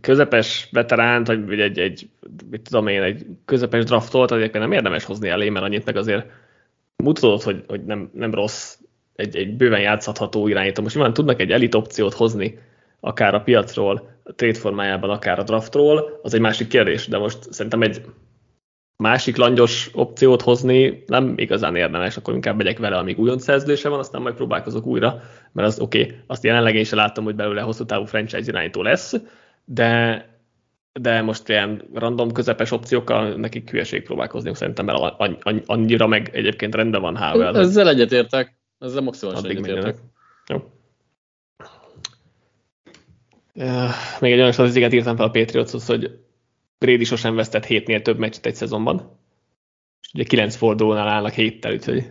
közepes veteránt, vagy egy, egy, mit tudom én, egy közepes draftolt, azért nem érdemes hozni elé, mert annyit meg azért mutatod, hogy, hogy nem, nem rossz egy, egy bőven játszható irányító. Most nyilván tudnak egy elit opciót hozni, akár a piacról, a trade formájában, akár a draftról, az egy másik kérdés, de most szerintem egy másik langyos opciót hozni nem igazán érdemes, akkor inkább megyek vele, amíg újonc szerződése van, aztán majd próbálkozok újra, mert az oké, okay, azt jelenleg én sem láttam, hogy belőle hosszú távú franchise irányító lesz, de de most ilyen random közepes opciókkal nekik hülyeség próbálkozni, szerintem, mert annyira meg egyébként rendben van Havel. Ezzel egyetértek, ezzel maximálisan egyetértek. Jó. Még egy olyan statisztikát írtam fel a Patriotshoz, hogy Brady sosem vesztett hétnél több meccset egy szezonban. És ugye kilenc fordulónál állnak héttel, úgyhogy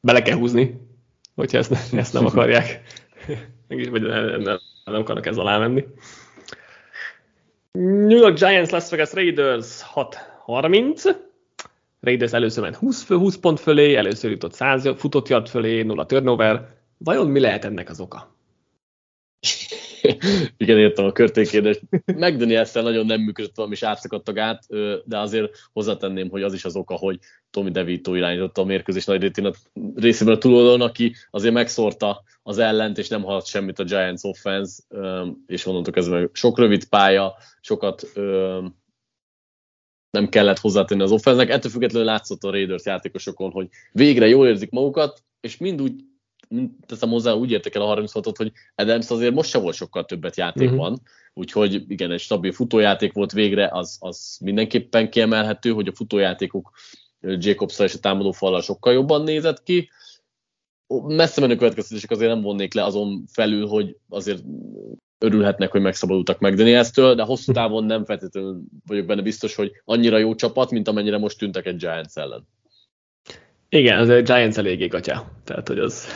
bele kell húzni, hogyha ezt, ezt nem akarják. Mégis vagy nem, nem, nem akarnak ezzel alá menni. New York Giants, Las Vegas Raiders 6-30. Raiders először ment 20, fő, 20 pont fölé, először jutott 100 futott yard fölé, nulla turnover. Vajon mi lehet ennek az oka? Igen, értem a körténkérdést. McDaniels nagyon nem működött valami, és átszakadt a gát, de azért hozzátenném, hogy az is az oka, hogy Tommy DeVito irányította a mérkőzés nagy részében a túloldalon, aki azért megszórta az ellent, és nem haladt semmit a Giants offense, és onnantól kezdve sok rövid pálya, sokat nem kellett hozzátenni az offense Ettől függetlenül látszott a Raiders játékosokon, hogy végre jól érzik magukat, és mind úgy teszem hozzá, úgy értek el a 36-ot, hogy Adams azért most se volt sokkal többet játékban, mm-hmm. úgyhogy igen, egy stabil futójáték volt végre, az, az mindenképpen kiemelhető, hogy a futójátékok jacobs és a támadó fallal sokkal jobban nézett ki. Messze menő következtetések azért nem vonnék le azon felül, hogy azért örülhetnek, hogy megszabadultak meg Danielstől, de hosszú távon nem feltétlenül vagyok benne biztos, hogy annyira jó csapat, mint amennyire most tűntek egy Giants ellen. Igen, az egy Giants eléggé gatya. Tehát, hogy az...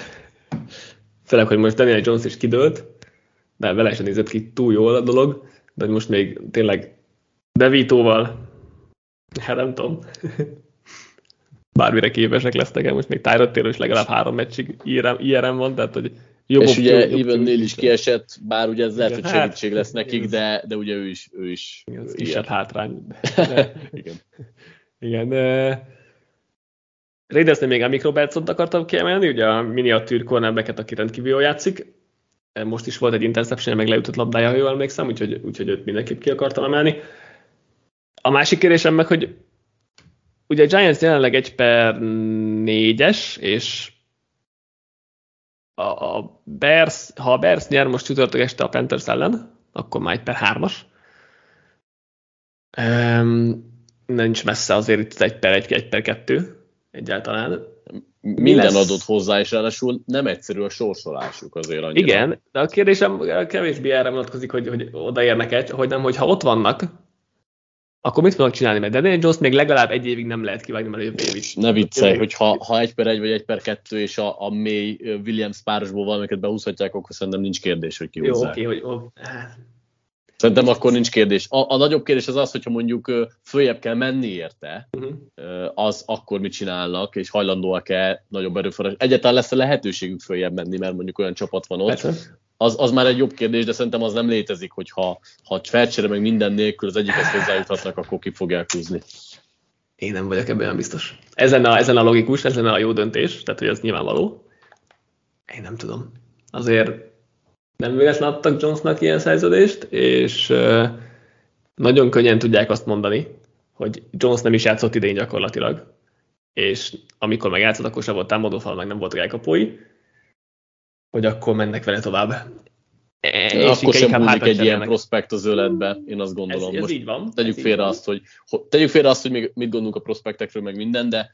Főleg, hogy most Daniel Jones is kidőlt, de vele sem nézett ki túl jól a dolog, de most még tényleg Devitóval, hát nem tudom, bármire képesek lesznek, most még Tyrod is legalább három meccsig IRM van, tehát hogy jobb És ugye Evennél is kiesett, bár ugye ez lehet, hogy hát, segítség lesz nekik, de, de ugye ő is, ő is. Igen, az kisebb hátrány. De, igen. Igen. Raidersnél még Amik Robertson akartam kiemelni, ugye a miniatűr cornerbacket, aki rendkívül jól játszik. Most is volt egy interception, meg leütött labdája, ha jól emlékszem, úgyhogy, úgyhogy őt mindenképp ki akartam emelni. A másik kérdésem meg, hogy ugye a Giants jelenleg egy per négyes, és a, a Bears, ha a Bears nyer most csütörtök este a Panthers ellen, akkor már egy per hármas. Um, nincs messze azért itt egy per egy, egy per kettő egyáltalán. Minden lesz... adott hozzá, és ráadásul nem egyszerű a sorsolásuk azért annyira. Igen, de a kérdésem kevésbé erre vonatkozik, hogy, hogy odaérnek egy, hogy nem, hogyha ott vannak, akkor mit fognak csinálni? Mert Daniel Jones még legalább egy évig nem lehet kivágni, mert jövő évig. Ne viccelj, hogy ha, ha egy per egy vagy egy per kettő, és a, a mély Williams párosból valamiket behúzhatják, akkor szerintem nincs kérdés, hogy kihúzzák. Jó, oké, okay, hogy ó, Szerintem akkor nincs kérdés. A, a nagyobb kérdés az az, hogyha mondjuk följebb kell menni érte, uh-huh. az akkor mit csinálnak, és hajlandóak-e nagyobb erőforrás. Egyáltalán lesz a lehetőségük följebb menni, mert mondjuk olyan csapat van ott. Az, az már egy jobb kérdés, de szerintem az nem létezik, hogy ha, ha felcsere meg minden nélkül az egyikhez hozzájuthatnak, akkor ki fogják húzni. Én nem vagyok ebben biztos. Ez lenne, a, ez lenne a logikus, ez lenne a jó döntés, tehát hogy ez nyilvánvaló. Én nem tudom. Azért nem véletlen adtak Jonesnak ilyen szerződést, és nagyon könnyen tudják azt mondani, hogy Jones nem is játszott idén gyakorlatilag, és amikor meg játszott, akkor sem volt támadófal, meg nem volt elkapói, hogy akkor mennek vele tovább. E, és akkor sem húzik egy ilyen prospekt az öletbe, én azt gondolom. Ez, ez Most így van. Tegyük félre, azt, hogy, tegyük félre azt, hogy még mit gondolunk a prospektekről, meg minden, de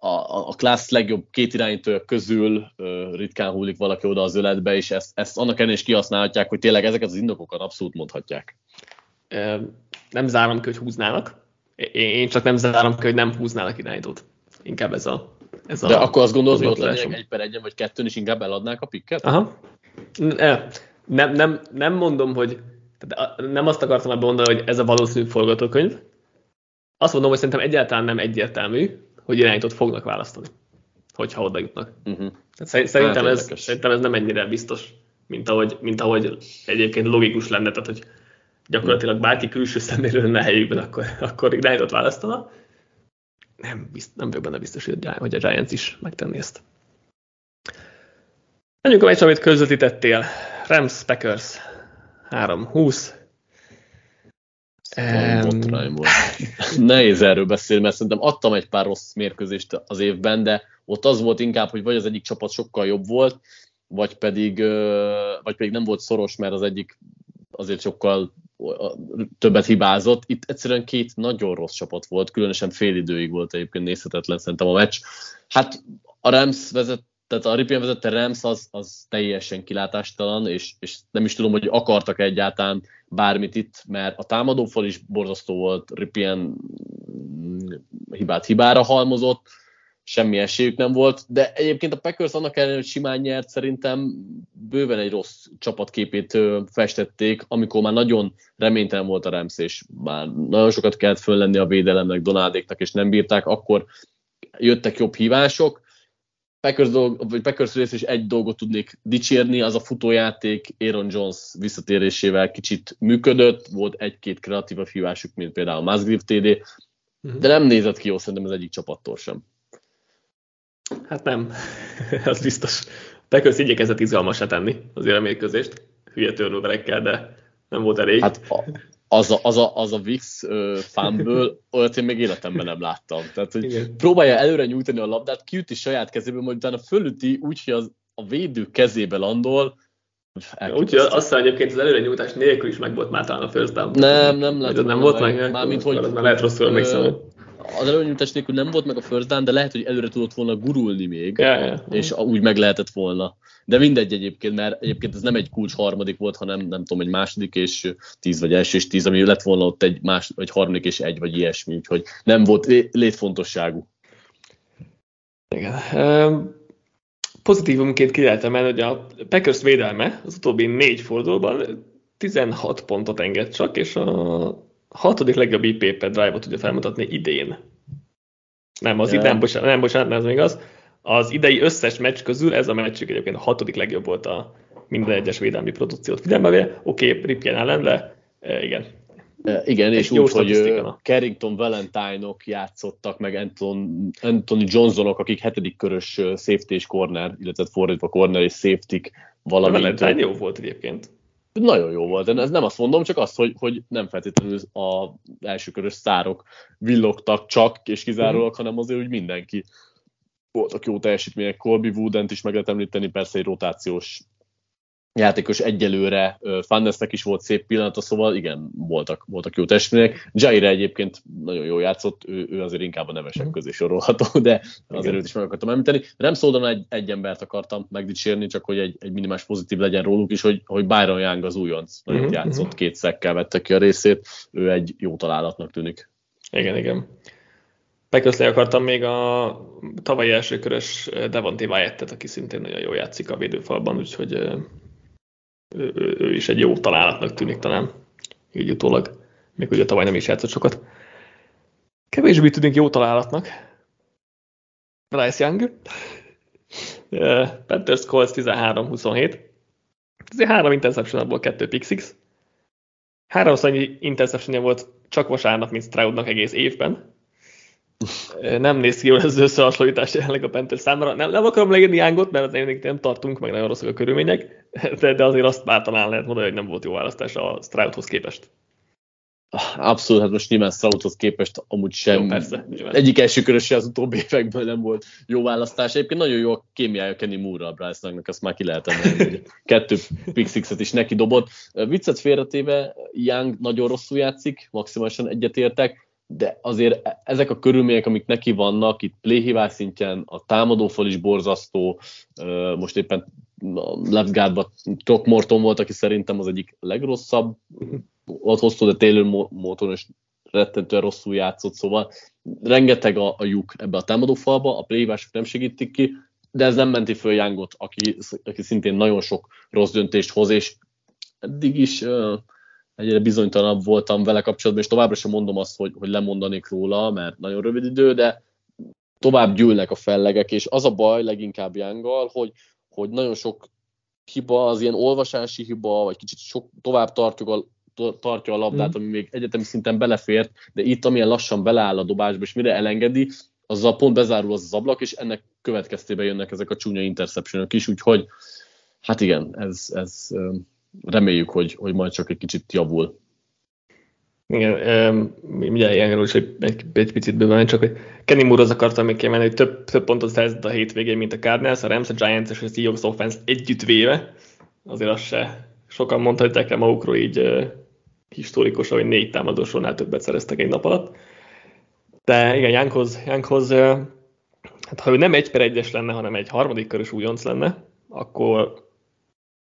a, a klassz legjobb két irányítója közül uh, ritkán hullik valaki oda az öletbe, és ezt, ezt annak ennél is kihasználhatják, hogy tényleg ezeket az indokokat abszolút mondhatják. Nem zárom ki, hogy húznának. Én csak nem zárom ki, hogy nem húznának irányítót. Inkább ez a ez De a, akkor azt gondolod, hogy ott lennének egy per egyen vagy kettőn, és inkább eladnák a pikket? Aha. Nem, nem, nem mondom, hogy nem azt akartam ebben mondani, hogy ez a valószínű forgatókönyv. Azt mondom, hogy szerintem egyáltalán nem egyértelmű, hogy irányítót fognak választani, hogyha oda jutnak. Uh-huh. Tehát szerintem, hát, ez, szerintem ez nem ennyire biztos, mint ahogy, mint ahogy egyébként logikus lenne, tehát hogy gyakorlatilag bárki külső szeméről lenne helyükben, akkor, akkor irányítót választana. Nem, bizt, nem vagyok benne biztos, hogy a Giants is megtenni ezt. Menjünk a meccs, amit közvetítettél. Rams Packers 3-20. Um, volt. Nehéz erről beszélni, mert szerintem adtam egy pár rossz mérkőzést az évben, de ott az volt inkább, hogy vagy az egyik csapat sokkal jobb volt, vagy pedig, vagy pedig nem volt szoros, mert az egyik azért sokkal többet hibázott. Itt egyszerűen két nagyon rossz csapat volt, különösen fél időig volt egyébként nézhetetlen szerintem a meccs. Hát a Rams vezet, tehát a Ripien vezette Rams az, az teljesen kilátástalan, és, és nem is tudom, hogy akartak egyáltalán bármit itt, mert a támadófal is borzasztó volt, Ripien hibát hibára halmozott, semmi esélyük nem volt, de egyébként a Packers annak ellenére, hogy simán nyert, szerintem bőven egy rossz csapatképét festették, amikor már nagyon reménytelen volt a Rams, és már nagyon sokat kellett föllenni a védelemnek, Donádéknak, és nem bírták, akkor jöttek jobb hívások, Packers, dolg, vagy Packers rész is egy dolgot tudnék dicsérni, az a futójáték Aaron Jones visszatérésével kicsit működött, volt egy-két kreatív hívásuk, mint például Musgrave TD, uh-huh. de nem nézett ki jó szerintem az egyik csapattól sem. Hát nem, az biztos. Packers igyekezett izgalmasra tenni azért a mérkőzést, hülye törlőverekkel, de nem volt elég. Hát a, az a, az a, az a Vix fanből olyat én még életemben nem láttam. Tehát, hogy Igen. próbálja előre nyújtani a labdát, kiüti saját kezéből, majd utána fölüti úgy, hogy az, a védő kezébe landol. Úgyhogy azt hiszem egyébként az előre nyújtás nélkül is meg volt már talán a first down. Nem, nem lett. Nem volt meg? meg Mármint, hogy... Már lehet rosszul emlékszem az előnyújtás nélkül nem volt meg a first down, de lehet, hogy előre tudott volna gurulni még, ja, ja. és úgy meg lehetett volna. De mindegy egyébként, mert egyébként ez nem egy kulcs harmadik volt, hanem nem tudom, egy második és tíz, vagy első és tíz, ami lett volna ott egy, más, vagy harmadik és egy, vagy ilyesmi, úgyhogy nem volt létfontosságú. Igen. Pozitívumként ki lehet emelni, hogy a Packers védelme az utóbbi négy fordulóban 16 pontot enged csak, és a hatodik legjobb IP per drive-ot tudja felmutatni idén. Nem, az yeah. idén, bocsánat, nem, bocsánat, nem ez még az. Az idei összes meccs közül ez a meccs egyébként a hatodik legjobb volt a minden egyes védelmi produkciót figyelembe véve. Oké, okay, Ripken ellen, de e, igen. E, igen, és úgy, hogy Carrington Valentine-ok játszottak, meg Anton, Anthony Johnsonok, akik hetedik körös safety és corner, illetve fordítva corner és safety valamint. Valentine jó volt egyébként nagyon jó volt. Ez nem azt mondom, csak azt, hogy, hogy nem feltétlenül az elsőkörös szárok villogtak csak és kizárólag, mm. hanem azért úgy mindenki voltak jó teljesítmények. Colby Woodent is meg lehet említeni, persze egy rotációs játékos egyelőre, Fannesnek is volt szép pillanata, szóval igen, voltak, voltak jó testmények. Jaire egyébként nagyon jól játszott, ő, ő azért inkább a nevesek mhm. közé sorolható, de azért őt is meg akartam említeni. Nem szóval egy, egy embert akartam megdicsérni, csak hogy egy, egy minimális pozitív legyen róluk is, hogy, hogy Byron Young az újonc, nagyon uh-huh. játszott, két szekkel vette ki a részét, ő egy jó találatnak tűnik. Igen, igen. Megköszli akartam még a tavalyi elsőkörös Devonté Wyatt-et, aki szintén nagyon jól játszik a védőfalban, úgyhogy ő, ő is egy jó találatnak tűnik talán. így utólag, még ugye tavaly nem is játszott sokat. Kevésbé tudnék jó találatnak. Bryce Young, Panthers Colts 13-27. Ezért három interception abból kettő pick. Háromszor annyi interception volt csak vasárnap, mint Stroudnak egész évben. Nem néz ki jól ez az összehasonlítás jelenleg a Panthers számára. Nem, nem akarom leírni Youngot, mert azért nem tartunk, meg nagyon rosszak a körülmények, de, de azért azt már talán lehet mondani, hogy nem volt jó választás a Stroudhoz képest. Abszolút, hát most nyilván Stroudhoz képest amúgy sem. Jó, persze, egyik első köröse az utóbbi években nem volt jó választás. Egyébként nagyon jó a kémiája Kenny Moore-ra a bryce azt már ki lehet emelni, hogy kettő pick six-et is neki dobott. Viccet félretéve, Young nagyon rosszul játszik, maximálisan egyetértek, de azért ezek a körülmények, amik neki vannak, itt playhívás szintjén, a támadófal is borzasztó, most éppen left guardban Morton volt, aki szerintem az egyik legrosszabb ott hoztó, de Taylor Moton is rettentően rosszul játszott, szóval rengeteg a, a lyuk ebbe a támadófalba, a playhívások nem segítik ki, de ez nem menti föl Youngot, aki, aki szintén nagyon sok rossz döntést hoz, és eddig is uh, egyre bizonytalanabb voltam vele kapcsolatban, és továbbra sem mondom azt, hogy, hogy lemondanék róla, mert nagyon rövid idő, de tovább gyűlnek a fellegek, és az a baj leginkább Younggal, hogy, hogy nagyon sok hiba, az ilyen olvasási hiba, vagy kicsit sok tovább tartjuk a tartja a labdát, mm. ami még egyetemi szinten belefért, de itt amilyen lassan beleáll a dobásba, és mire elengedi, azzal pont bezárul az az ablak, és ennek következtében jönnek ezek a csúnya interceptionok is, úgyhogy hát igen, ez, ez reméljük, hogy, hogy majd csak egy kicsit javul. Igen, mindjárt ilyenről is egy, egy, egy picit bőven, csak hogy Kenny Moore az akartam még kiemelni, hogy több, több pontot szerzett a hétvégén, mint a Cardinals, a Rams, a Giants és a Seahawks offense együtt véve. Azért az se sokan mondhatják el magukról így historikus, hogy négy támadósónál többet szereztek egy nap alatt. De igen, Jánkhoz, Jánkhoz hát ha ő nem egy per egyes lenne, hanem egy harmadik körös újonc lenne, akkor,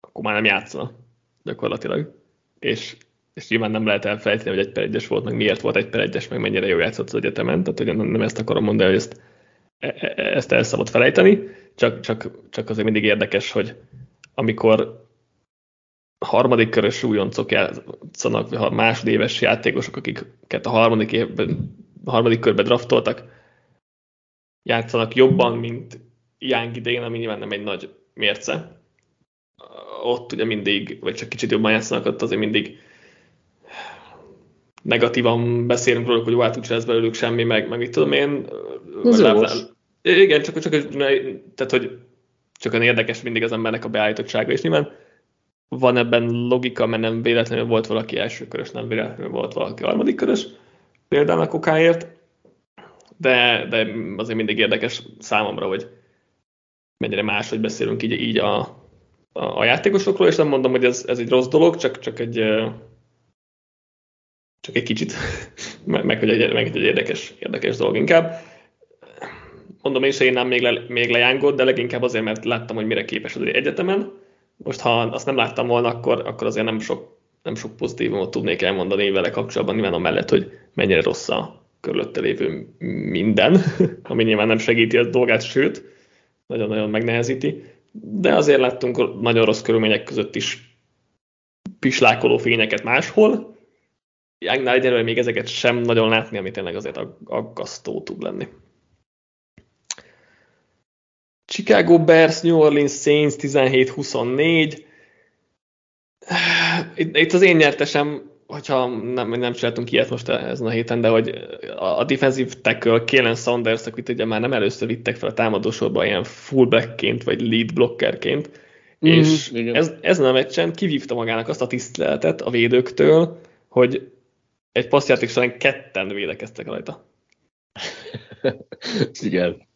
akkor már nem játszana gyakorlatilag. És, és nyilván nem lehet elfelejteni, hogy egy per egyes volt, meg miért volt egy per egyes, meg mennyire jó játszott az egyetemen, tehát hogy nem, nem ezt akarom mondani, hogy ezt, e, e, ezt el szabad felejteni, csak, csak, csak azért mindig érdekes, hogy amikor harmadik körös újoncok játszanak, vagy másodéves játékosok, akiket a harmadik, évben, a harmadik körbe draftoltak, játszanak jobban, mint Young idején, ami nyilván nem egy nagy mérce. Ott ugye mindig, vagy csak kicsit jobban játszanak, ott azért mindig negatívan beszélünk róla, hogy hát úgyse lesz belőlük semmi, meg, meg mit tudom én. Ez igen, csak, csak, tehát, hogy csak olyan érdekes mindig az embernek a beállítottsága, és nyilván van ebben logika, mert nem véletlenül volt valaki első körös, nem véletlenül volt valaki harmadik körös, például a kokáért, de, de azért mindig érdekes számomra, hogy mennyire máshogy beszélünk így, így a, a, játékosokról, és nem mondom, hogy ez, ez egy rossz dolog, csak, csak egy csak egy kicsit, meg, hogy egy, meg egy érdekes, érdekes dolog inkább. Mondom, én se nem még, le, még lejángot, de leginkább azért, mert láttam, hogy mire képes az egyetemen, most ha azt nem láttam volna, akkor, akkor azért nem sok, nem sok pozitívumot tudnék elmondani vele kapcsolatban, nyilván amellett, hogy mennyire rossz a körülötte lévő minden, ami nyilván nem segíti a dolgát, sőt, nagyon-nagyon megnehezíti, de azért láttunk nagyon rossz körülmények között is pislákoló fényeket máshol. Youngnál egyelőre még ezeket sem nagyon látni, ami tényleg azért aggasztó tud lenni. Chicago Bears, New Orleans Saints 17-24. Itt, itt az én nyertesem, hogyha nem, nem csináltunk ilyet most ezen a héten, de hogy a defensive tackle Kalen Saunders, akit ugye már nem először vittek fel a támadósorba ilyen fullbackként vagy lead blockerként, mm, és ez, ezen a meccsen kivívta magának azt a tiszteletet a védőktől, hogy egy passzjáték során ketten védekeztek rajta. igen.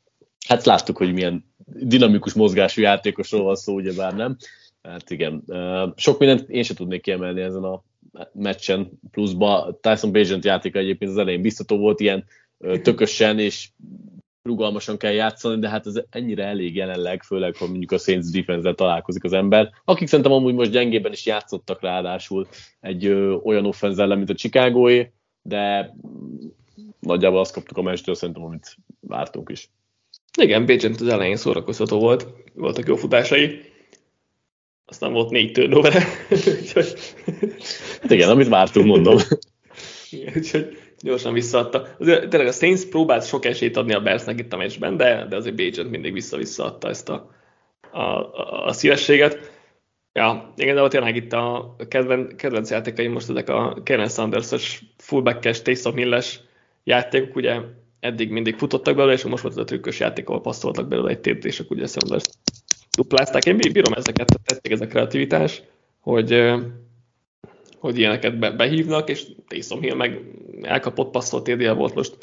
Hát láttuk, hogy milyen dinamikus mozgású játékosról van szó, ugyebár nem. Hát igen, sok mindent én sem tudnék kiemelni ezen a meccsen pluszba. Tyson Bagent játéka egyébként az elején biztató volt, ilyen tökösen és rugalmasan kell játszani, de hát ez ennyire elég jelenleg, főleg, ha mondjuk a Saints defense találkozik az ember, akik szerintem amúgy most gyengében is játszottak ráadásul egy ö, olyan offenzel mint a Chicagóé, de nagyjából azt kaptuk a meccstől szerintem, amit vártunk is. Igen, Bégent az elején szórakoztató volt, voltak jó futásai, aztán volt négy turnover úgyhogy Igen, amit vártunk, mondom. úgyhogy gyorsan visszaadta. Azért tényleg a Saints próbált sok esélyt adni a Bearsnek itt a meccsben, de, de azért Bajent mindig vissza-visszaadta ezt a, a, a, a szívességet. Ja, igen, de tényleg itt a kedven, kedvenc játékaim most ezek a Karen Sanders-os fullback-es, Taysom Hill-es játékok, ugye eddig mindig futottak belőle, és most volt ez a trükkös játék, ahol passzoltak belőle egy tét, és akkor ugye Sanders duplázták. Én bírom ezeket, tették ez a kreativitás, hogy, hogy ilyeneket be, behívnak, és Taysom Hill meg elkapott passzolt TDL volt most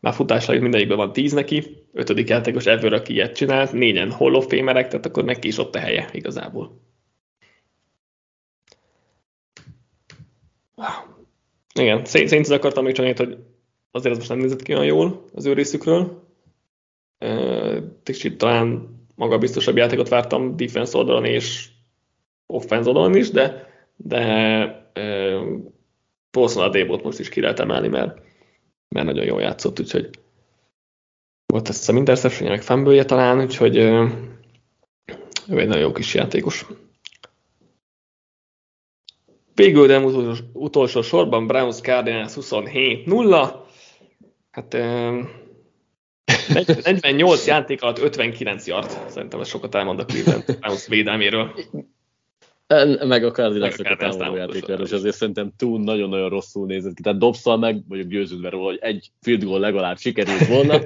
már futásra mindegyikben van tíz neki, ötödik játékos ever, aki ilyet csinált, négyen Hall of Famerek, tehát akkor neki is ott a helye igazából. Igen, Saints akartam még csinálni, hogy azért az most nem nézett ki olyan jól az ő részükről. Kicsit talán magabiztosabb játékot vártam defense oldalon és offense oldalon is, de, de valószínűleg a Débot most is ki lehet emelni, mert, mert nagyon jól játszott, úgyhogy volt ezt a interception meg fanbője talán, úgyhogy ő egy nagyon jó kis játékos. Végül, de utolsó, utolsó sorban Browns Cardinals 27-0. Hát 48 játék alatt 59 yard. Szerintem ez sokat elmond a Cleveland Browns védelméről. Meg a cardinals a támadó játékáról, és azért szerintem túl nagyon-nagyon rosszul nézett ki. Tehát dobszal meg vagyok győződve róla, hogy egy field goal legalább sikerült volna,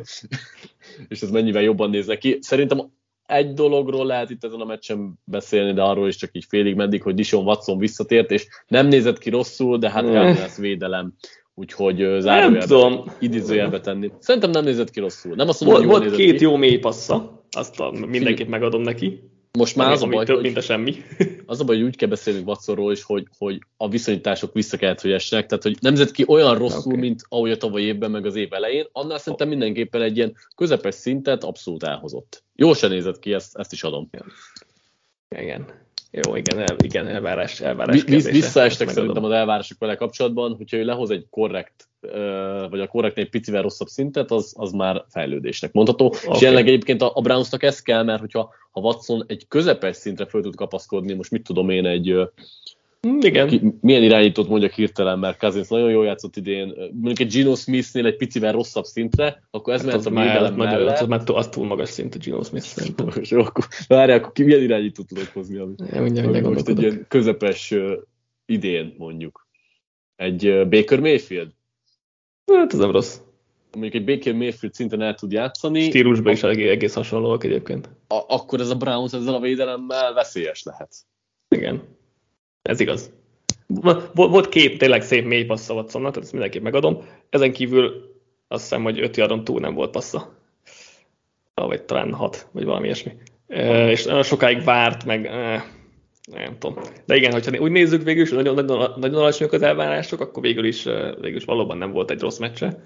és ez mennyivel jobban néz ki. Szerintem egy dologról lehet itt ezen a meccsen beszélni, de arról is csak így félig meddig, hogy Dishon Watson visszatért, és nem nézett ki rosszul, de hát Cardinals védelem, úgyhogy zárójelbe, idézőjelbe tenni. Szerintem nem nézett ki rosszul. Nem azt mondom, volt, volt két ki. jó mély passza, azt a, mindenképp megadom neki. Most már az a baj, több, hogy, mint a semmi. Az a baj, hogy úgy kell beszélnünk Watsonról is, hogy, hogy a viszonyítások vissza kellett, hogy essenek, tehát hogy nem ki olyan rosszul, okay. mint ahogy a tavaly évben, meg az év elején, annál szerintem mindenképpen egy ilyen közepes szintet abszolút elhozott. Jól se nézett ki, ezt, ezt is adom. Igen. Jó, igen, el, igen elvárás, elvárás Visz, Visszaestek szerintem az elvárások vele kapcsolatban, hogyha ő lehoz egy korrekt, vagy a korrekt egy picivel rosszabb szintet, az, az már fejlődésnek mondható. Okay. És jelenleg egyébként a, a Brownsnak ez kell, mert hogyha ha Watson egy közepes szintre föl tud kapaszkodni, most mit tudom én, egy igen. Ki, milyen irányítót mondjak hirtelen, mert Cousins nagyon jól játszott idén, mondjuk egy Gino Smith-nél egy picivel rosszabb szintre, akkor ez hát mehet a mellett. Az, az, az, túl magas szint a Gino Smith szerintem. És akkor, várj, akkor ki milyen irányítót tudok hozni? Ami, ja, mindjárt, ami most egy ilyen közepes uh, idén mondjuk. Egy uh, Baker Mayfield? Hát ez nem rossz. Mondjuk egy Baker Mayfield szinten el tud játszani. Stílusban is egész, egész hasonlóak egyébként. A, akkor ez a Browns ezzel a védelemmel veszélyes lehet. Igen. Ez igaz. Volt két tényleg szép mély passza Watsonnak, tehát ezt mindenképp megadom. Ezen kívül azt hiszem, hogy öt yardon túl nem volt passza. Vagy talán hat, vagy valami ilyesmi. E, és nagyon sokáig várt, meg e, nem tudom. De igen, hogyha úgy nézzük végül is, nagyon, nagyon, nagyon alacsonyak az elvárások, akkor végül is, végül is valóban nem volt egy rossz meccse.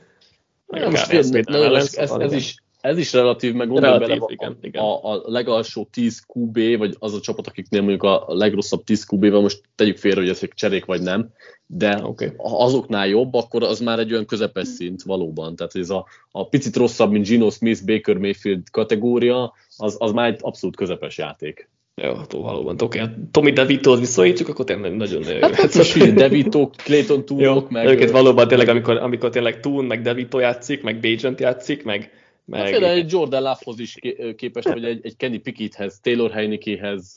Nem, most ez, ez, ez, ez, is, ez is relatív, meg gondolj bele, igen, a, igen. A, a legalsó 10 QB, vagy az a csapat, akiknél mondjuk a legrosszabb 10 QB-vel, most tegyük félre, hogy ezek cserék vagy nem, de okay. ha azoknál jobb, akkor az már egy olyan közepes szint valóban. Tehát ez a, a picit rosszabb, mint Gino Smith, Baker Mayfield kategória, az, az már egy abszolút közepes játék. Jó, hát valóban. Oké, okay. Tommy DeVito-hoz viszonyítjuk, akkor tényleg nagyon-nagyon jó. Hát most DeVito, Clayton Tunok, meg... Őket valóban tényleg, amikor, amikor tényleg Tune, meg DeVito játszik, meg Bajent játszik, meg, meg... Hát például egy Jordan Love-hoz is képest, vagy egy, egy Kenny Picketthez, Taylor Heinekehez,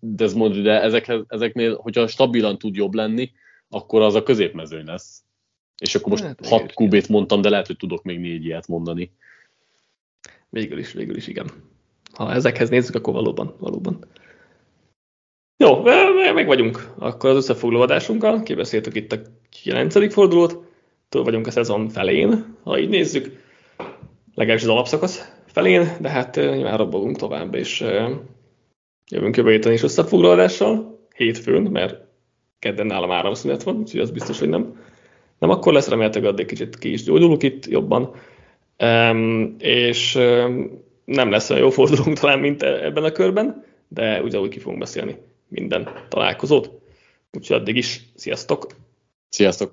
Desmond, de ezekhez, ezeknél, hogyha stabilan tud jobb lenni, akkor az a középmezőny lesz. És akkor most hát, 6 kubét mondtam, de lehet, hogy tudok még négy ilyet mondani. Végül is, végül is, igen ha ezekhez nézzük, akkor valóban, valóban. Jó, meg vagyunk. Akkor az összefoglaló adásunkkal, kibeszéltük itt a 9. fordulót, túl vagyunk a szezon felén, ha így nézzük, legalábbis az alapszakasz felén, de hát nyilván robbogunk tovább, és jövünk jövő héten is összefoglalódással, hétfőn, mert kedden nálam áramszünet van, úgyhogy az biztos, hogy nem, nem akkor lesz, remélhetőleg addig kicsit ki is gyógyulunk itt jobban. És nem lesz olyan jó fordulónk talán, mint e- ebben a körben, de ugyanúgy ki fogunk beszélni minden találkozót. Úgyhogy addig is, sziasztok! Sziasztok!